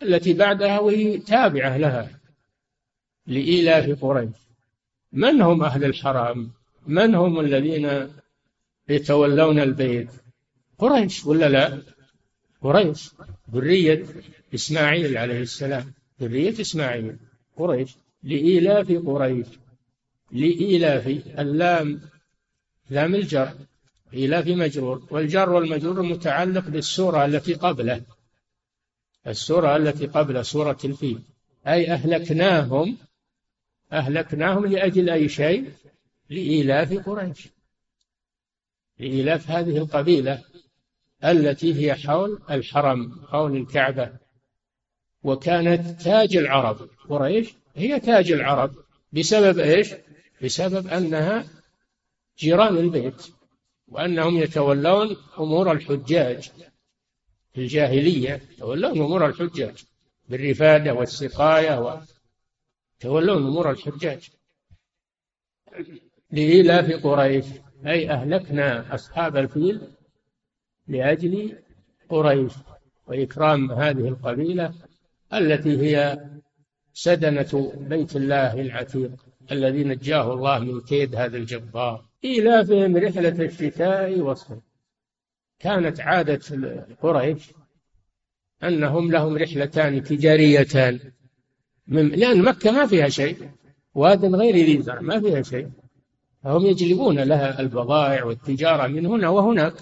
C: التي بعدها وهي تابعة لها لإيلاف قريش. من هم أهل الحرام؟ من هم الذين يتولون البيت؟ قريش ولا لا؟ قريش. ذرية إسماعيل عليه السلام. ذرية إسماعيل. قريش. لإيلاف قريش. لإيلاف اللام. لام الجر. إيلاف مجرور. والجر والمجرور متعلق بالسورة التي قبله. السورة التي قبل سورة الفيل. أي أهلكناهم. أهلكناهم لأجل أي شيء؟ لإيلاف قريش. لإيلاف هذه القبيلة. التي هي حول الحرم حول الكعبة. وكانت تاج العرب. قريش هي تاج العرب. بسبب إيش؟ بسبب أنها جيران البيت وأنهم يتولون أمور الحجاج في الجاهلية. يتولون أمور الحجاج بالرفادة والسقاية يتولون أمور الحجاج. لإيلاف قريش. أي أهلكنا أصحاب الفيل لأجل قريش وإكرام هذه القبيلة التي هي سدنة بيت الله العتيق الذي نجاه الله من كيد هذا الجبار. إيلافهم رحلة الشتاء والصيف كانت عادة قريش أنهم لهم رحلتان تجاريتان. من لأن مكة ما فيها شيء. واد غير ذي زرع ما فيها شيء. فهم يجلبون لها البضائع والتجارة من هنا وهناك.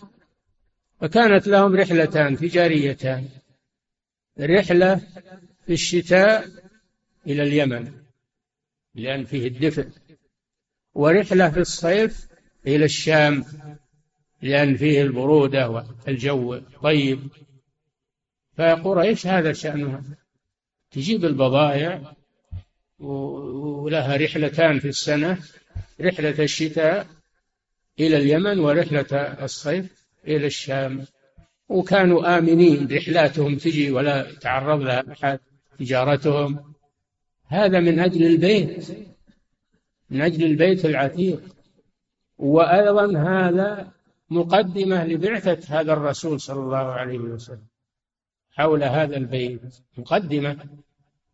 C: فكانت لهم رحلتان تجاريتان. رحلة في الشتاء إلى اليمن لأن فيه الدفء. ورحلة في الصيف إلى الشام لأن فيه البرودة والجو طيب. فقريش هذا شأنها. تجيب البضائع ولها رحلتان في السنة. رحلة الشتاء إلى اليمن ورحلة الصيف إلى الشام وكانوا آمنين رحلاتهم تجي ولا تعرض لها أحد تجارتهم. هذا من أجل البيت من أجل البيت العتيق. وأيضا هذا مقدمة لبعثة هذا الرسول صلى الله عليه وسلم حول هذا البيت. مقدمة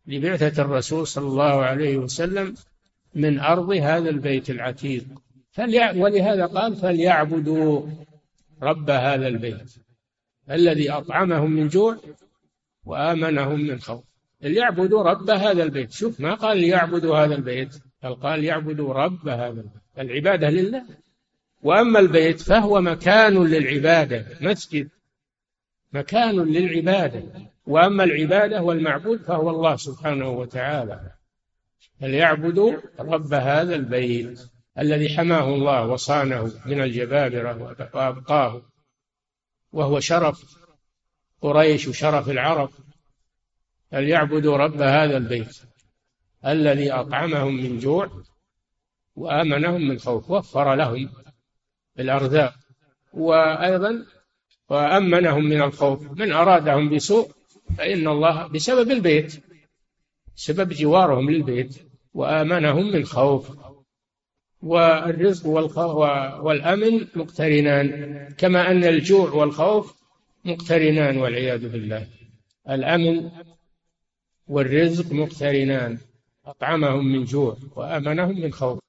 C: لبعثة الرسول صلى الله عليه وسلم من أرض هذا البيت العتيق. ولهذا قال فليعبدوا. رب هذا البيت الذي أطعمهم من جوع وآمنهم من خوف. ليعبدوا رب هذا البيت. شوف ما قال ليعبدوا هذا البيت؟ بل قال يعبدوا رب هذا البيت. العبادة لله. وأما البيت فهو مكان للعبادة مسجد. مكان للعبادة. وأما العبادة والمعبود فهو الله سبحانه وتعالى. فليعبدوا رب هذا البيت. الذي حماه الله وصانه من الجبابرة وأبقاه وهو شرف قريش وشرف العرب فليعبدوا رب هذا البيت الذي أطعمهم من جوع وآمنهم من خوف وفر لهم الأرزاق وأيضا وأمنهم من الخوف. من أرادهم بسوء فإن الله بسبب البيت سبب جوارهم للبيت وآمنهم من خوف. والرزق والأمن مقترنان كما أن الجوع والخوف مقترنان والعياذ بالله. الأمن والرزق مقترنان أطعمهم من جوع وأمنهم من خوف.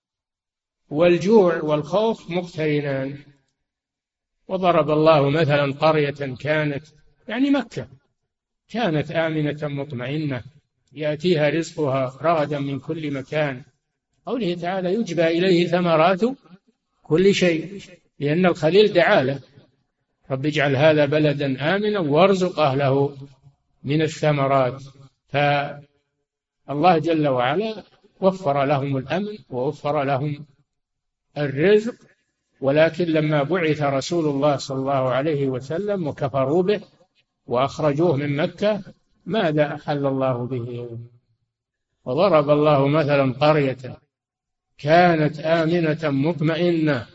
C: والجوع والخوف مقترنان. وضرب الله مثلا قرية كانت يعني مكة كانت آمنة مطمئنة يأتيها رزقها رغدا من كل مكان. قوله تعالى يجبى إليه ثمرات كل شيء لأن الخليل دعا له. رب اجعل هذا بلدا آمنا وارزق أهله من الثمرات. فالله جل وعلا وفر لهم الأمن ووفر لهم الرزق ولكن لما بعث رسول الله صلى الله عليه وسلم وكفروا به وأخرجوه من مكة ماذا أحل الله به؟ وضرب الله مثلا قرية كانت آمنة مطمئنة.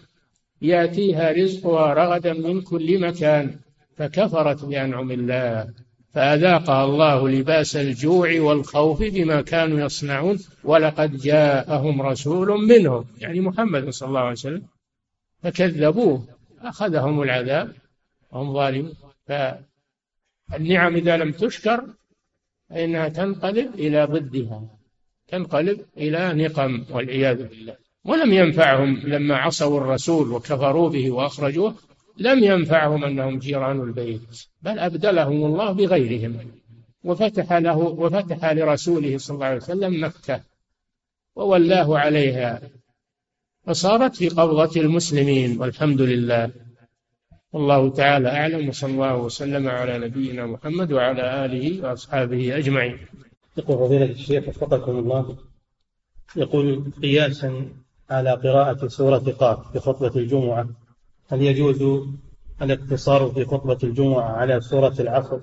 C: يأتيها رزقها رغدا من كل مكان فكفرت بأنعم الله. فأذاقها الله لباس الجوع والخوف بما كانوا يصنعون ولقد جاءهم رسول منهم يعني محمد صلى الله عليه وسلم. فكذبوه أخذهم العذاب وهم ظالمون. فالنعم إذا لم تشكر فإنها تنقلب إلى ضدها. تنقلب إلى نقم والعياذ بالله. ولم ينفعهم لما عصوا الرسول وكفروا به وأخرجوه لم ينفعهم أنهم جيران البيت بل أبدلهم الله بغيرهم. وفتح له وفتح لرسوله صلى الله عليه وسلم مكة وولاه عليها. فصارت في قبضة المسلمين والحمد لله. والله تعالى أعلم وصلى الله وسلم على نبينا محمد وعلى آله وأصحابه أجمعين.
D: يقول فضيلة الشيخ وفقكم الله. يقول قياسا على قراءة سورة قاف في خطبة الجمعة هل يجوز الاقتصار في خطبة الجمعة على سورة العصر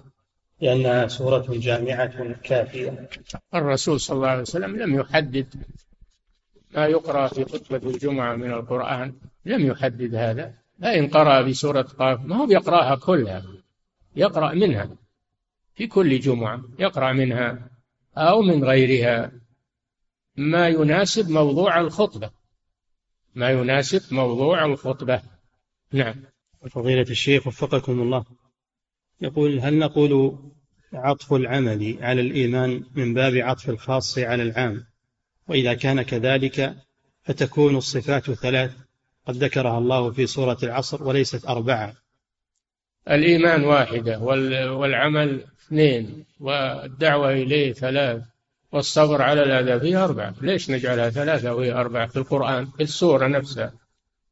D: لأنها سورة جامعة كافية؟
C: الرسول صلى الله عليه وسلم لم يحدد ما يقرأ في خطبة الجمعة من القرآن لم يحدد هذا. فإن قرأ بسورة قاف ما هو بيقرأها كلها يقرأ منها في كل جمعة يقرأ منها أو من غيرها. ما يناسب موضوع الخطبة. ما يناسب موضوع الخطبة. نعم.
D: فضيلة الشيخ وفقكم الله. يقول هل نقول عطف العمل على الإيمان من باب عطف الخاص على العام؟ وإذا كان كذلك فتكون الصفات ثلاث. قد ذكرها الله في سورة العصر وليست أربعة.
C: الإيمان واحدة والعمل اثنين والدعوة إليه ثلاث والصبر على الأذى فيه أربعة. ليش نجعلها ثلاثة وهي أربعة في القرآن؟ في السورة نفسها.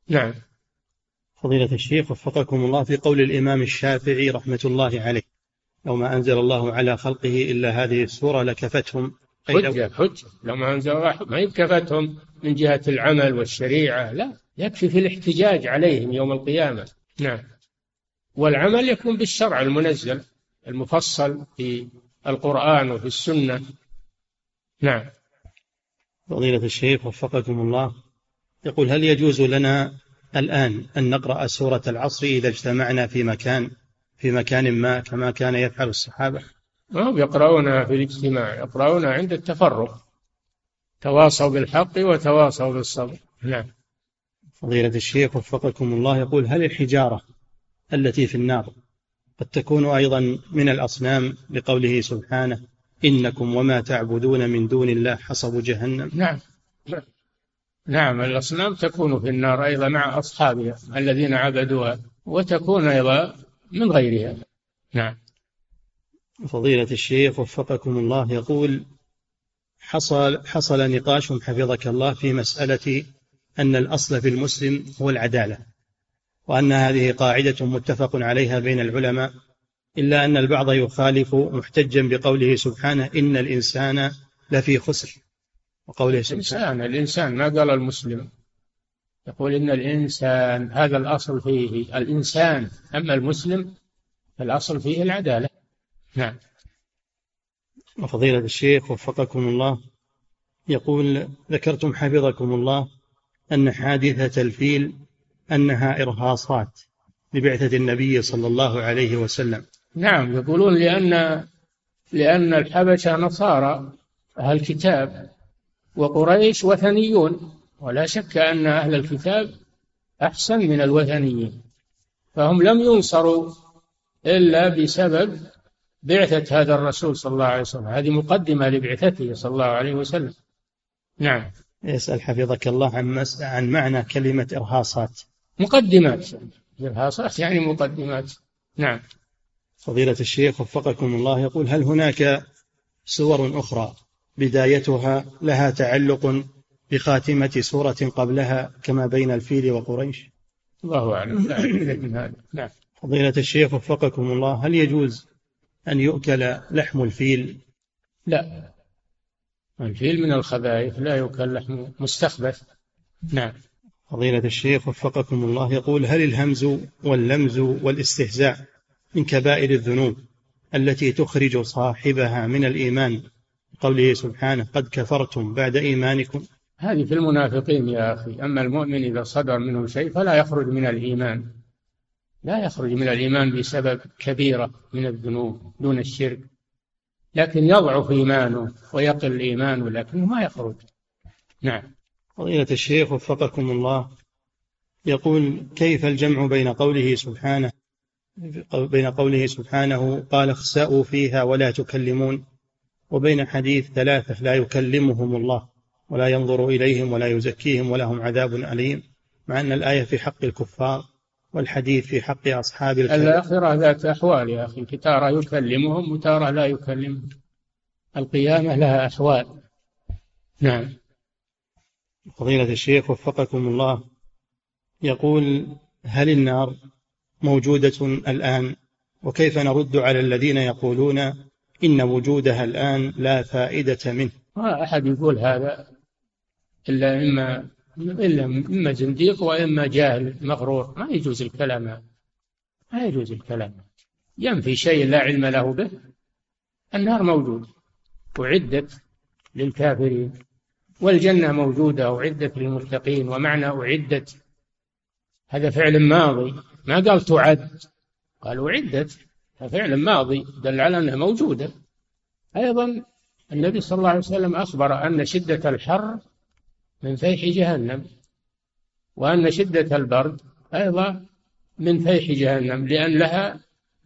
C: نعم.
D: فضيلة الشيخ وفقكم الله في قول الإمام الشافعي رحمة الله عليه لو ما أنزل الله على خلقه إلا هذه السورة لكفتهم.
C: حجة حجة. لو ما أنزل الله ما يكفتهم من جهة العمل والشريعة. لا يكفي في الاحتجاج عليهم يوم القيامة. نعم. والعمل يكون بالشرع المنزل. المفصل في القرآن وفي السنة. نعم.
D: فضيلة الشيخ وفقكم الله. يقول هل يجوز لنا الآن أن نقرأ سورة العصر إذا اجتمعنا في مكان في مكان ما كما كان يفعل الصحابة؟
C: ما هم يقرؤونها في الاجتماع يقرؤونها عند التفرق. تواصوا بالحق وتواصوا بالصبر. نعم.
D: فضيلة الشيخ وفقكم الله. يقول هل الحجارة التي في النار قد تكون أيضا من الأصنام لقوله سبحانه إنكم وما تعبدون من دون الله حصب جهنم.
C: نعم. نعم الأصنام تكون في النار أيضا مع أصحابها الذين عبدوها وتكون أيضا من غيرها. نعم.
D: فضيلة الشيخ وفقكم الله يقول حصل حصل نقاش حفظك الله في مسألة أن الأصل في المسلم هو العدالة. وأن هذه قاعدة متفق عليها بين العلماء إلا أن البعض يخالف محتجا بقوله سبحانه إن الإنسان لفي خسر.
C: وقوله سبحانه الإنسان الإنسان ما قال المسلم؟ يقول إن الإنسان هذا الأصل فيه الإنسان أما المسلم فالأصل فيه العدالة. نعم.
D: وفضيلة الشيخ وفقكم الله يقول ذكرتم حفظكم الله أن حادثة الفيل أنها إرهاصات لبعثة النبي صلى الله عليه وسلم.
C: نعم يقولون لأن لأن الحبشة نصارى أهل الكتاب وقريش وثنيون ولا شك أن أهل الكتاب أحسن من الوثنيين فهم لم ينصروا إلا بسبب بعثة هذا الرسول صلى الله عليه وسلم. هذه مقدمة لبعثته صلى الله عليه وسلم. نعم.
D: يسأل حفظك الله عن. عن معنى كلمة إرهاصات.
C: مقدمات. إرهاصات يعني مقدمات. نعم.
D: فضيلة الشيخ وفقكم الله يقول هل هناك سور أخرى بدايتها لها تعلق بخاتمة سورة قبلها كما بين الفيل وقريش؟
C: الله أعلم. نعم.
D: فضيلة الشيخ وفقكم الله هل يجوز أن يؤكل لحم الفيل؟
C: لا. الفيل من الخبائث لا يؤكل لحم مستخبث. نعم.
D: فضيلة الشيخ وفقكم الله يقول هل الهمز واللمز والاستهزاء من كبائر الذنوب التي تخرج صاحبها من الإيمان؟ قوله سبحانه قد كفرتم بعد إيمانكم.
C: هذه في المنافقين يا أخي. أما المؤمن إذا صدر منه شيء فلا يخرج من الإيمان. لا يخرج من الإيمان بسبب كبيرة من الذنوب دون الشرك. لكن يضعف إيمانه ويقل إيمانه لكنه ما يخرج. نعم.
D: فضيلة الشيخ وفقكم الله. يقول كيف الجمع بين قوله سبحانه بين قوله سبحانه قال اخسأوا فيها ولا تكلمون وبين حديث ثلاثة لا يكلمهم الله ولا ينظر إليهم ولا يزكيهم ولهم عذاب أليم مع أن الآية في حق الكفار والحديث في حق أصحاب الكهف
C: الآخرة ذات أحوال يا أخي تارة يكلمهم وتارة لا يكلمهم. القيامة لها أحوال. نعم.
D: فضيلة الشيخ وفقكم الله يقول هل النار موجودة الآن؟ وكيف نرد على الذين يقولون إن وجودها الآن لا فائدة منه؟
C: ما أحد يقول هذا إلا إما إلا إما زنديق وإما جاهل مغرور. ما يجوز الكلام هذا. ما يجوز الكلام ينفي شيء لا علم له به. النار موجود أعدت للكافرين. والجنة موجودة أعدت للمتقين ومعنى أعدت. هذا فعل ماضي. ما قال تعد؟ قال أعدت. فعل ماضي دل على أنها موجودة. أيضا النبي صلى الله عليه وسلم أخبر أن شدة الحر من فيح جهنم وأن شدة البرد أيضا من فيح جهنم لأن لها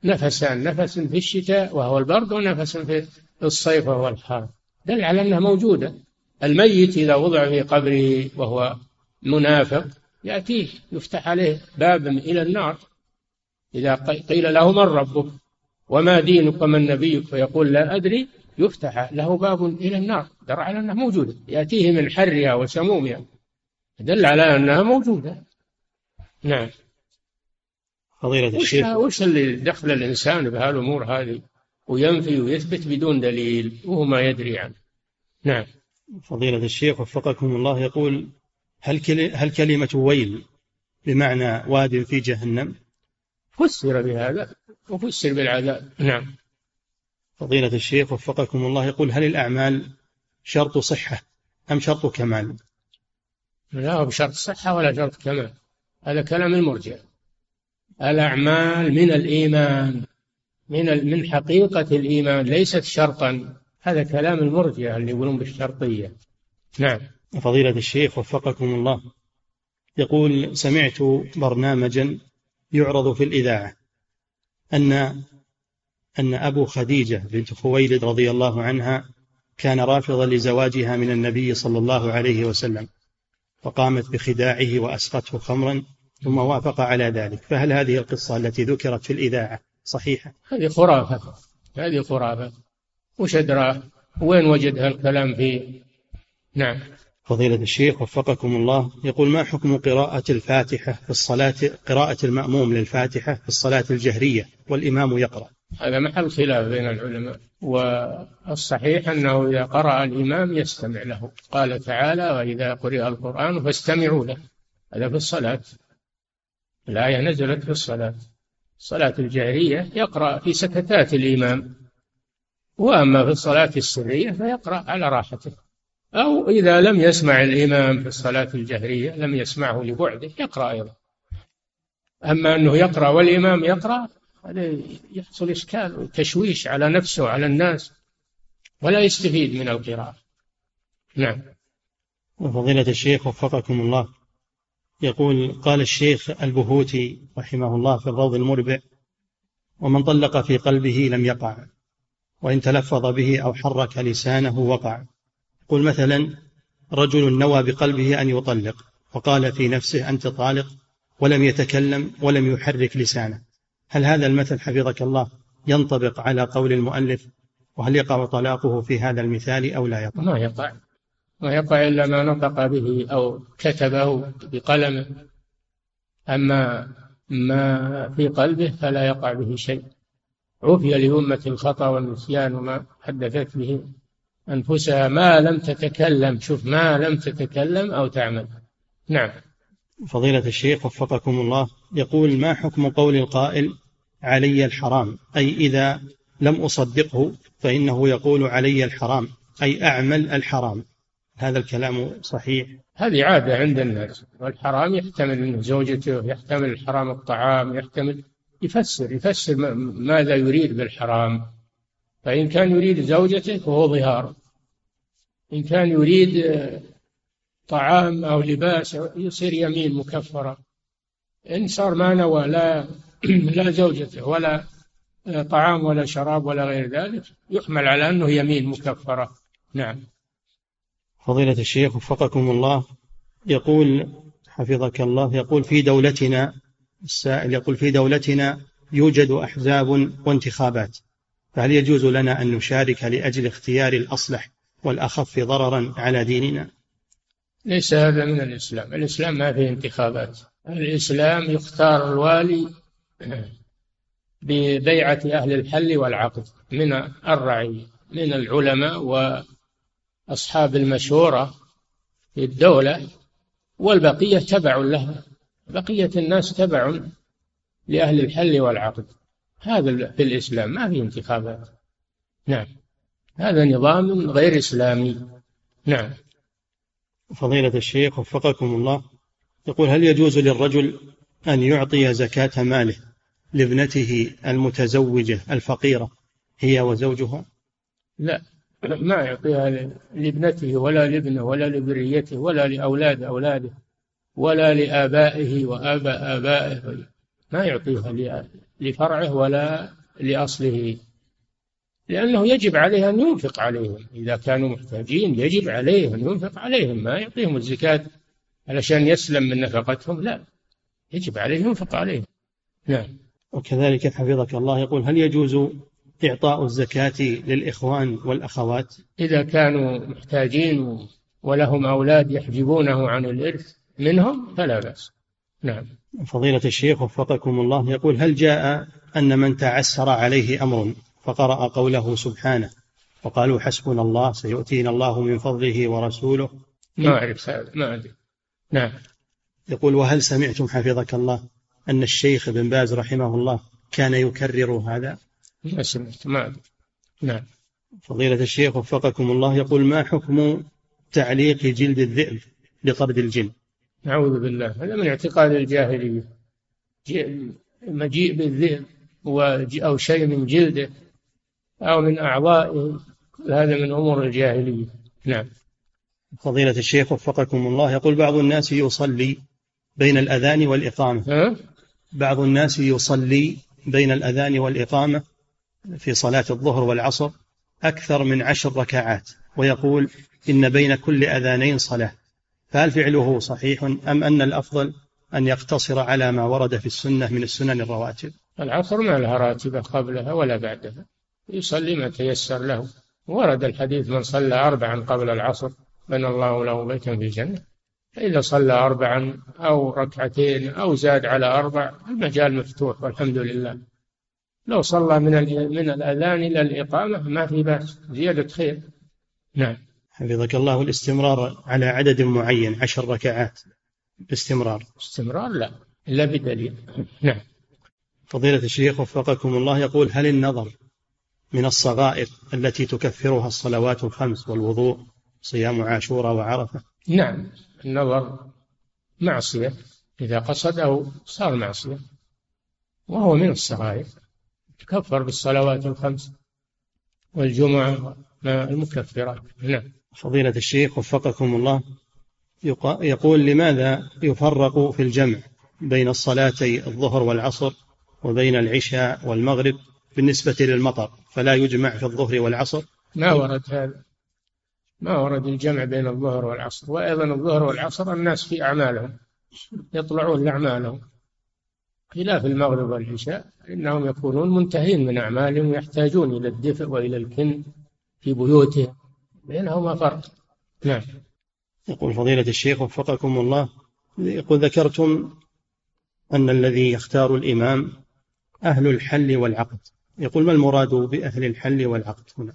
C: نفسان نفس في الشتاء وهو البرد ونفس في الصيف وهو الحر دل على أنها موجودة. الميت إذا وضع في قبره وهو منافق يأتيه يفتح عليه باب إلى النار. إذا قيل له من ربك؟ وما دينك ومن نبيك؟ فيقول لا أدري. يفتح له باب إلى النار. دل على أنها موجودة. يأتيه من حرها وسمومها دل على أنها موجودة. نعم.
D: فضيلة الشيخ.
C: وش اللي دخل الإنسان بهالأمور هذه؟ وينفي ويثبت بدون دليل وهو ما يدري عنه. نعم.
D: فضيلة الشيخ وفقكم الله يقول هل هل كلمة ويل بمعنى واد في جهنم؟
C: فسر بهذا وفسر بالعذاب. نعم.
D: فضيلة الشيخ وفقكم الله يقول هل الأعمال شرط صحة أم شرط كمال؟
C: لا هو بشرط صحة ولا شرط كمال. هذا كلام المرجع. الأعمال من الإيمان من من حقيقة الإيمان ليست شرطا. هذا كلام المرجع اللي يقولون بالشرطية. نعم.
D: فضيلة الشيخ وفقكم الله. يقول سمعت برنامجا يعرض في الإذاعة أن أن أبو خديجة بنت خويلد رضي الله عنها كان رافضا لزواجها من النبي صلى الله عليه وسلم فقامت بخداعه وأسقته خمرا ثم وافق على ذلك. فهل هذه القصة التي ذكرت في الإذاعة صحيحة؟
C: هذه خرافة هذه خرافة. وش أدرى؟ وين وجد هالكلام في نعم.
D: فضيلة الشيخ وفقكم الله يقول ما حكم قراءة الفاتحة في الصلاة قراءة المأموم للفاتحة في الصلاة الجهرية والإمام يقرأ؟
C: هذا محل خلاف بين العلماء والصحيح أنه إذا قرأ الإمام يستمع له. قال تعالى وإذا قرئ القرآن فاستمعوا له. هذا في الصلاة. الآية نزلت في الصلاة. الصلاة الجهرية يقرأ في سكتات الإمام. وأما في الصلاة السرية فيقرأ على راحته. أو إذا لم يسمع الإمام في الصلاة الجهرية لم يسمعه لبعده يقرأ أيضا. أما أنه يقرأ والإمام يقرأ هذا يحصل إشكال وتشويش على نفسه وعلى الناس ولا يستفيد من القراءة. نعم.
D: وفضيلة الشيخ وفقكم الله. يقول قال الشيخ البهوتي رحمه الله في الروض المربع ومن طلق في قلبه لم يقع. وإن تلفظ به أو حرك لسانه وقع. قل مثلا رجل نوى بقلبه أن يطلق وقال في نفسه أنت طالق ولم يتكلم ولم يحرك لسانه. هل هذا المثل حفظك الله ينطبق على قول المؤلف؟ وهل يقع طلاقه في هذا المثال أو لا يقع؟
C: ما يقع. ما يقع إلا ما نطق به أو كتبه بقلمه. أما ما في قلبه فلا يقع به شيء. عفي لأمة الخطأ والنسيان وما حدثت به أنفسها. ما لم تتكلم شوف ما لم تتكلم أو تعمل. نعم.
D: فضيلة الشيخ وفقكم الله يقول ما حكم قول القائل علي الحرام؟ أي إذا لم أصدقه فإنه يقول علي الحرام أي أعمل الحرام. هذا الكلام صحيح؟
C: هذه عادة عند الناس والحرام يحتمل زوجته يحتمل الحرام الطعام يحتمل يفسر يفسر ماذا يريد بالحرام. فإن كان يريد زوجته فهو ظهار. إن كان يريد طعام أو لباس يصير يمين مكفرة. إن صار ما نوى لا لا زوجته ولا طعام ولا شراب ولا غير ذلك يحمل على أنه يمين مكفرة. نعم.
D: فضيلة الشيخ وفقكم الله يقول حفظك الله يقول في دولتنا السائل يقول في دولتنا يوجد أحزاب وانتخابات فهل يجوز لنا أن نشارك لأجل اختيار الأصلح والأخف ضررا على ديننا؟
C: ليس هذا من الإسلام. الإسلام ما فيه انتخابات. الإسلام يختار الوالي ببيعة أهل الحل والعقد من الرعية من العلماء وأصحاب المشورة في الدولة والبقية تبع لها. بقية الناس تبع لأهل الحل والعقد. هذا في الإسلام ما في انتخابات. نعم. هذا نظام غير إسلامي. نعم.
D: فضيلة الشيخ وفقكم الله يقول هل يجوز للرجل أن يعطي زكاة ماله لابنته المتزوجة الفقيرة هي وزوجها؟
C: لا. ما يعطيها لابنته ولا لابنه ولا لذريته ولا لأولاد أولاده. ولا لآبائه وآباء آبائه ما يعطيها لفرعه ولا لأصله. لأنه يجب عليه أن ينفق عليهم. إذا كانوا محتاجين يجب عليه أن ينفق عليهم. ما يعطيهم الزكاة علشان يسلم من نفقتهم لا. يجب عليه ينفق عليهم. نعم.
D: وكذلك حفظك الله يقول هل يجوز إعطاء الزكاة للإخوان والأخوات؟
C: إذا كانوا محتاجين ولهم أولاد يحجبونه عن الإرث منهم فلا بأس. نعم.
D: فضيلة الشيخ وفقكم الله يقول هل جاء أن من تعسر عليه أمر فقرأ قوله سبحانه وقالوا حسبنا الله سيؤتينا الله من فضله ورسوله؟
C: ما أعرف هذا ما أدري. نعم.
D: يقول وهل سمعتم حفظك الله أن الشيخ بن باز رحمه الله كان يكرر هذا؟
C: ما سمعت ما أدري. نعم.
D: فضيلة الشيخ وفقكم الله يقول ما حكم تعليق جلد الذئب لطرد الجن؟
C: نعوذ بالله. هذا من اعتقاد الجاهلية. مجيء بالذئب أو شيء من جلده أو من أعضائه. هذا من أمور الجاهلية. نعم.
D: فضيلة الشيخ وفقكم الله. يقول بعض الناس يصلي بين الأذان والإقامة.
C: ها؟
D: بعض الناس يصلي بين الأذان والإقامة في صلاة الظهر والعصر أكثر من عشر ركعات ويقول إن بين كل أذانين صلاة. فهل فعله صحيح أم أن الأفضل أن يقتصر على ما ورد في السنة من السنن الرواتب؟
C: العصر ما لها راتبة قبلها ولا بعدها. يصلي ما تيسر له. ورد الحديث من صلى أربعا قبل العصر بنى الله له بيتا في الجنة. فإذا صلى أربعا أو ركعتين أو زاد على أربع المجال مفتوح والحمد لله. لو صلى من من الأذان إلى الإقامة ما في بأس. زيادة خير. نعم.
D: حفظك الله الاستمرار على عدد معين عشر ركعات باستمرار.
C: استمرار لا إلا بدليل. نعم.
D: فضيلة الشيخ وفقكم الله يقول هل النظر من الصغائر التي تكفرها الصلوات الخمس والوضوء صيام عاشوراء وعرفة؟
C: نعم. النظر معصية إذا قصده صار معصية وهو من الصغائر تكفر بالصلوات الخمس والجمعة المكفرات. نعم.
D: فضيلة الشيخ وفقكم الله يقول لماذا يفرق في الجمع بين الصلاتي الظهر والعصر وبين العشاء والمغرب بالنسبة للمطر؟ فلا يجمع في الظهر والعصر؟
C: ما ورد هذا. ما ورد الجمع بين الظهر والعصر. وأيضا الظهر والعصر الناس في أعمالهم يطلعون لأعمالهم. خلاف المغرب والعشاء إنهم يكونون منتهين من أعمالهم ويحتاجون إلى الدفء وإلى الكن في بيوتهم. بينهما فرق. نعم.
D: يقول فضيلة الشيخ وفقكم الله يقول ذكرتم أن الذي يختار الإمام أهل الحل والعقد. يقول ما المراد بأهل الحل والعقد هنا؟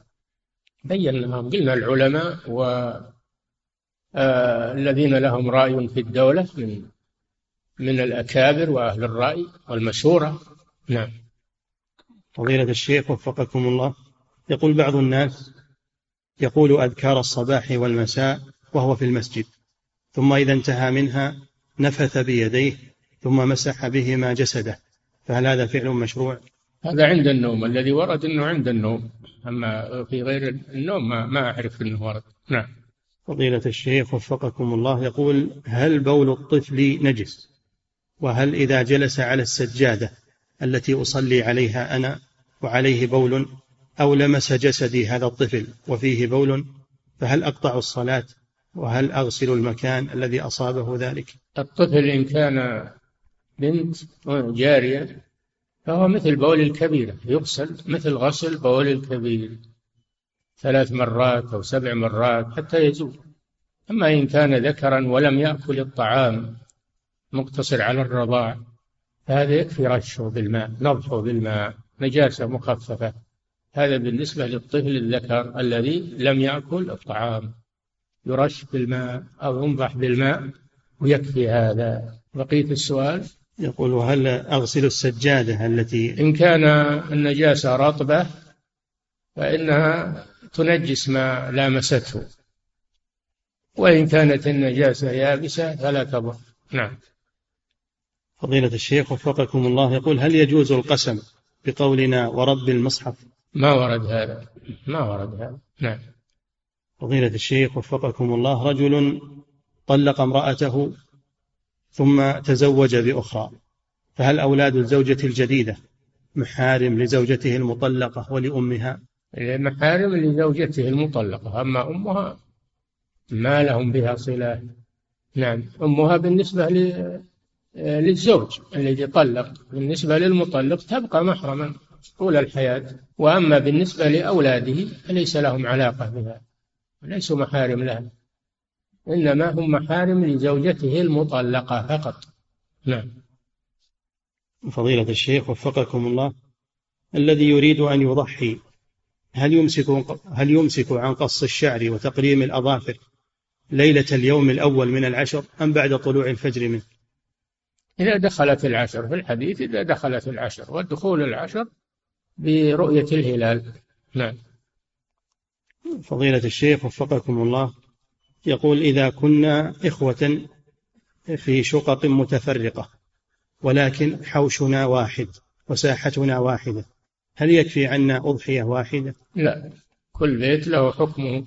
C: بيناهم قلنا العلماء و آه الذين لهم رأي في الدولة من من الأكابر وأهل الرأي والمشورة نعم.
D: فضيلة الشيخ وفقكم الله يقول بعض الناس يقول أذكار الصباح والمساء وهو في المسجد ثم إذا انتهى منها نفث بيديه ثم مسح بهما جسده. فهل هذا فعل مشروع؟
C: هذا عند النوم الذي ورد إنه عند النوم أما في غير النوم ما, ما أعرف إنه ورد. نعم.
D: فضيلة الشيخ وفقكم الله يقول هل بول الطفل نجس؟ وهل إذا جلس على السجادة التي أصلي عليها أنا وعليه بول؟ أو لمس جسدي هذا الطفل وفيه بول فهل أقطع الصلاة؟ وهل أغسل المكان الذي أصابه ذلك؟
C: الطفل إن كان بنت جارية فهو مثل بول الكبيرة يغسل مثل غسل بول الكبير ثلاث مرات أو سبع مرات حتى يزول. أما إن كان ذكرا ولم يأكل الطعام مقتصر على الرضاع فهذا يكفي رشه بالماء نضحه بالماء نجاسة مخففة. هذا بالنسبة للطفل الذكر الذي لم يأكل الطعام. يرش بالماء أو ينضح بالماء ويكفي هذا. بقية السؤال؟
D: يقول وهل أغسل السجادة التي
C: إن كان النجاسة رطبة فإنها تنجس ما لامسته. وإن كانت النجاسة يابسة فلا تضر نعم.
D: فضيلة الشيخ وفقكم الله يقول هل يجوز القسم بقولنا ورب المصحف؟
C: ما ورد هذا. ما ورد هذا. نعم.
D: فضيلة الشيخ وفقكم الله رجل طلق امرأته ثم تزوج بأخرى فهل أولاد الزوجة الجديدة محارم لزوجته المطلقة ولأمها؟
C: محارم لزوجته المطلقة أما أمها ما لهم بها صلة. نعم. أمها بالنسبة للزوج الذي طلق بالنسبة للمطلق تبقى محرما طول الحياة وأما بالنسبة لأولاده فليس لهم علاقة بها ليسوا محارم لها إنما هم محارم لزوجته المطلقة فقط نعم
D: فضيلة الشيخ وفقكم الله الذي يريد أن يضحي هل يمسك هل يمسك عن قص الشعر وتقريم الأظافر ليلة اليوم الأول من العشر أم بعد طلوع الفجر منه؟
C: إذا دخلت العشر في الحديث إذا دخلت العشر والدخول العشر برؤية الهلال. نعم.
D: فضيلة الشيخ وفقكم الله يقول إذا كنا إخوة في شقق متفرقة ولكن حوشنا واحد وساحتنا واحدة هل يكفي عنا أضحية واحدة؟
C: لا كل بيت له حكمه.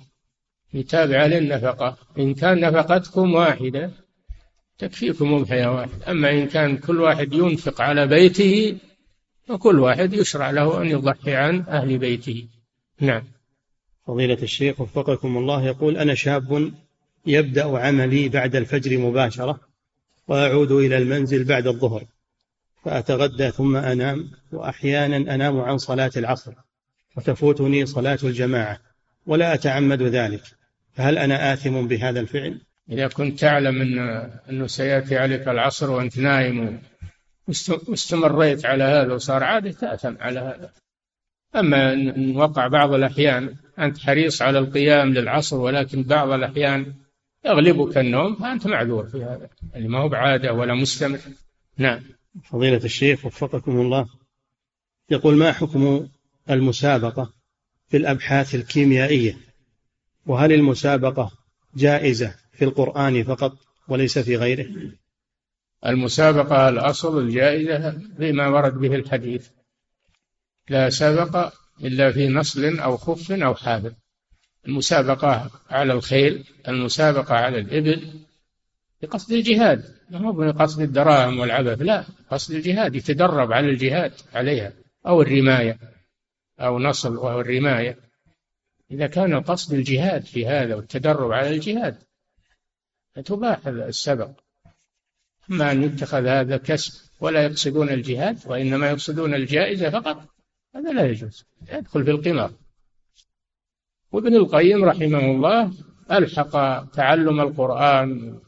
C: يتابع للنفقة. إن كان نفقتكم واحدة تكفيكم أضحية واحدة. أما إن كان كل واحد ينفق على بيته فكل واحد يشرع له أن يضحي عن أهل بيته. نعم.
D: فضيلة الشيخ وفقكم الله يقول أنا شاب يبدأ عملي بعد الفجر مباشرة وأعود إلى المنزل بعد الظهر فأتغدى ثم أنام وأحيانا أنام عن صلاة العصر وتفوتني صلاة الجماعة ولا أتعمد ذلك. فهل أنا آثم بهذا الفعل؟
C: إذا كنت تعلم أن أنه سيأتي عليك العصر وأنت نايم واستمريت على هذا وصار عادة تأثم على هذا. أما إن وقع بعض الأحيان أنت حريص على القيام للعصر ولكن بعض الأحيان يغلبك النوم فأنت معذور في هذا. يعني ما هو بعادة ولا مستمر. نعم.
D: فضيلة الشيخ وفقكم الله. يقول ما حكم المسابقة في الأبحاث الكيميائية؟ وهل المسابقة جائزة في القرآن فقط وليس في غيره؟
C: المسابقة الأصل الجائزة بما ورد به الحديث. لا سبق إلا في نصل أو خف أو حافظ المسابقة على الخيل المسابقة على الإبل بقصد الجهاد. ما هو بقصد الدراهم والعبث؟ لا قصد الجهاد يتدرب على الجهاد عليها أو الرماية أو نصل وهو الرماية. إذا كان قصد الجهاد في هذا والتدرب على الجهاد فتباح السبق. أما أن يتخذ هذا كسب ولا يقصدون الجهاد وإنما يقصدون الجائزة فقط. هذا لا يجوز. يدخل في القمار. وابن القيم رحمه الله ألحق تعلم القرآن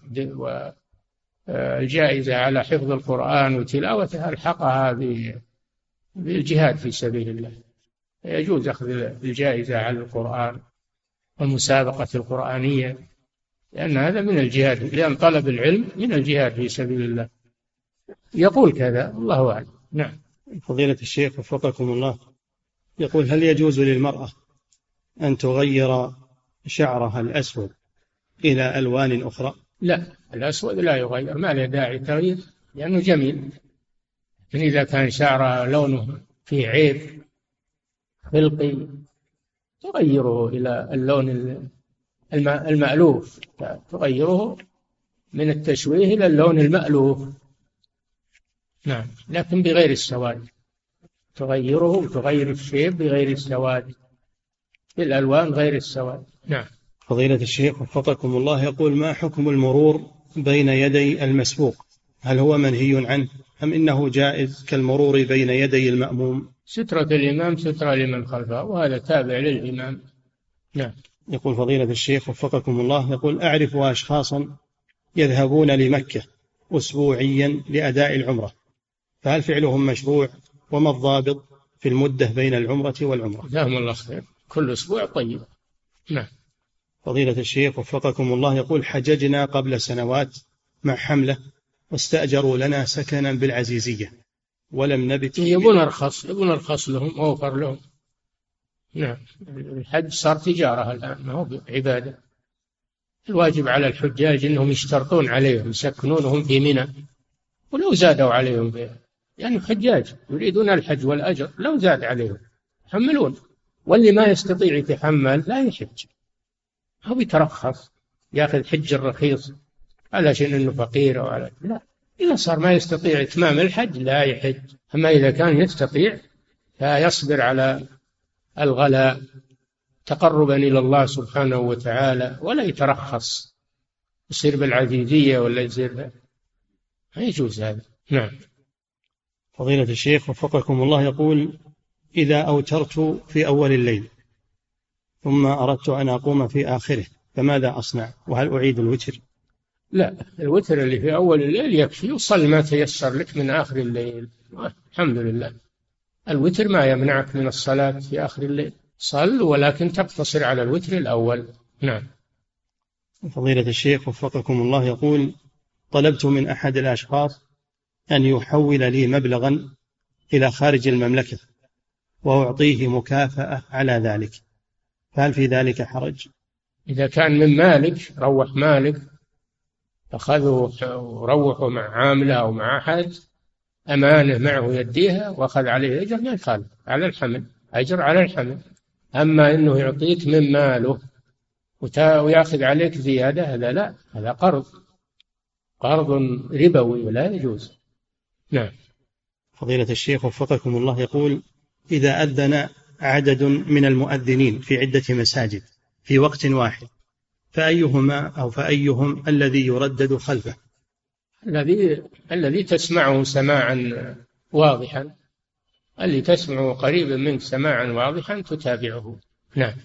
C: والجائزة على حفظ القرآن وتلاوته ألحقها بالجهاد في سبيل الله. يجوز أخذ الجائزة على القرآن والمسابقة القرآنية. لأن هذا من الجهاد لأن طلب العلم من الجهاد في سبيل الله. يقول كذا الله أعلم. نعم.
D: فضيلة الشيخ وفقكم الله يقول هل يجوز للمرأة أن تغير شعرها الأسود إلى ألوان أخرى؟
C: لا الأسود لا يغير ما له داعي تغيير لأنه جميل. لكن إذا كان شعرها لونه فيه عيب خلقي تغيره إلى اللون المألوف تغيره من التشويه إلى اللون المألوف. نعم. لكن بغير السواد. تغيره وتغير الشيب بغير السواد. بالألوان غير السواد. نعم.
D: فضيلة الشيخ وفقكم الله يقول ما حكم المرور بين يدي المسبوق؟ هل هو منهي عنه أم إنه جائز كالمرور بين يدي المأموم؟
C: سترة الإمام سترة لمن خلفه وهذا تابع للإمام. نعم.
D: يقول فضيلة الشيخ وفقكم الله يقول أعرف أشخاصا يذهبون لمكة أسبوعيا لأداء العمرة فهل فعلهم مشروع؟ وما الضابط في المدة بين العمرة والعمرة؟
C: جزاهم الله خير. كل أسبوع طيب. نعم.
D: فضيلة الشيخ وفقكم الله يقول حججنا قبل سنوات مع حملة واستأجروا لنا سكنا بالعزيزية ولم نبت
C: يبون أرخص يبون أرخص لهم أوفر لهم. نعم. الحج صار تجارة الآن ما هو عبادة الواجب على الحجاج أنهم يشترطون عليهم يسكنونهم في منى. ولو زادوا عليهم بيه. يعني حجاج يريدون الحج والأجر لو زاد عليهم يحملون. واللي ما يستطيع يتحمل لا يحج. هو يترخص ياخذ حج الرخيص علشان إنه فقير أو على لا. إذا صار ما يستطيع إتمام الحج لا يحج. أما إذا كان يستطيع فيصبر على الغلاء تقربا إلى الله سبحانه وتعالى ولا يترخص. يصير بالعزيزيه ولا يصير ما يجوز هذا. نعم.
D: فضيلة الشيخ وفقكم الله يقول إذا أوترت في أول الليل ثم أردت أن أقوم في آخره فماذا أصنع؟ وهل أعيد الوتر؟
C: لا الوتر اللي في أول الليل يكفي وصل ما تيسر لك من آخر الليل. الحمد لله. الوتر ما يمنعك من الصلاة في آخر الليل. صل ولكن تقتصر على الوتر الأول. نعم.
D: فضيلة الشيخ وفقكم الله يقول طلبت من أحد الأشخاص أن يحول لي مبلغا إلى خارج المملكة وأعطيه مكافأة على ذلك. فهل في ذلك حرج؟
C: إذا كان من مالك روح مالك أخذه وروحوا مع عاملة أو مع أحد أمانة معه يديها وأخذ عليه أجر ما يخالف على الحمل أجر على الحمل. أما أنه يعطيك من ماله ويأخذ عليك زيادة هذا لا هذا قرض. قرض ربوي ولا يجوز. نعم.
D: فضيلة الشيخ وفقكم الله يقول إذا أذن عدد من المؤذنين في عدة مساجد في وقت واحد فأيهما أو فأيهم الذي يردد خلفه؟
C: الذي الذي تسمعه سماعا واضحا اللي تسمعه قريبا منك سماعا واضحا تتابعه. نعم.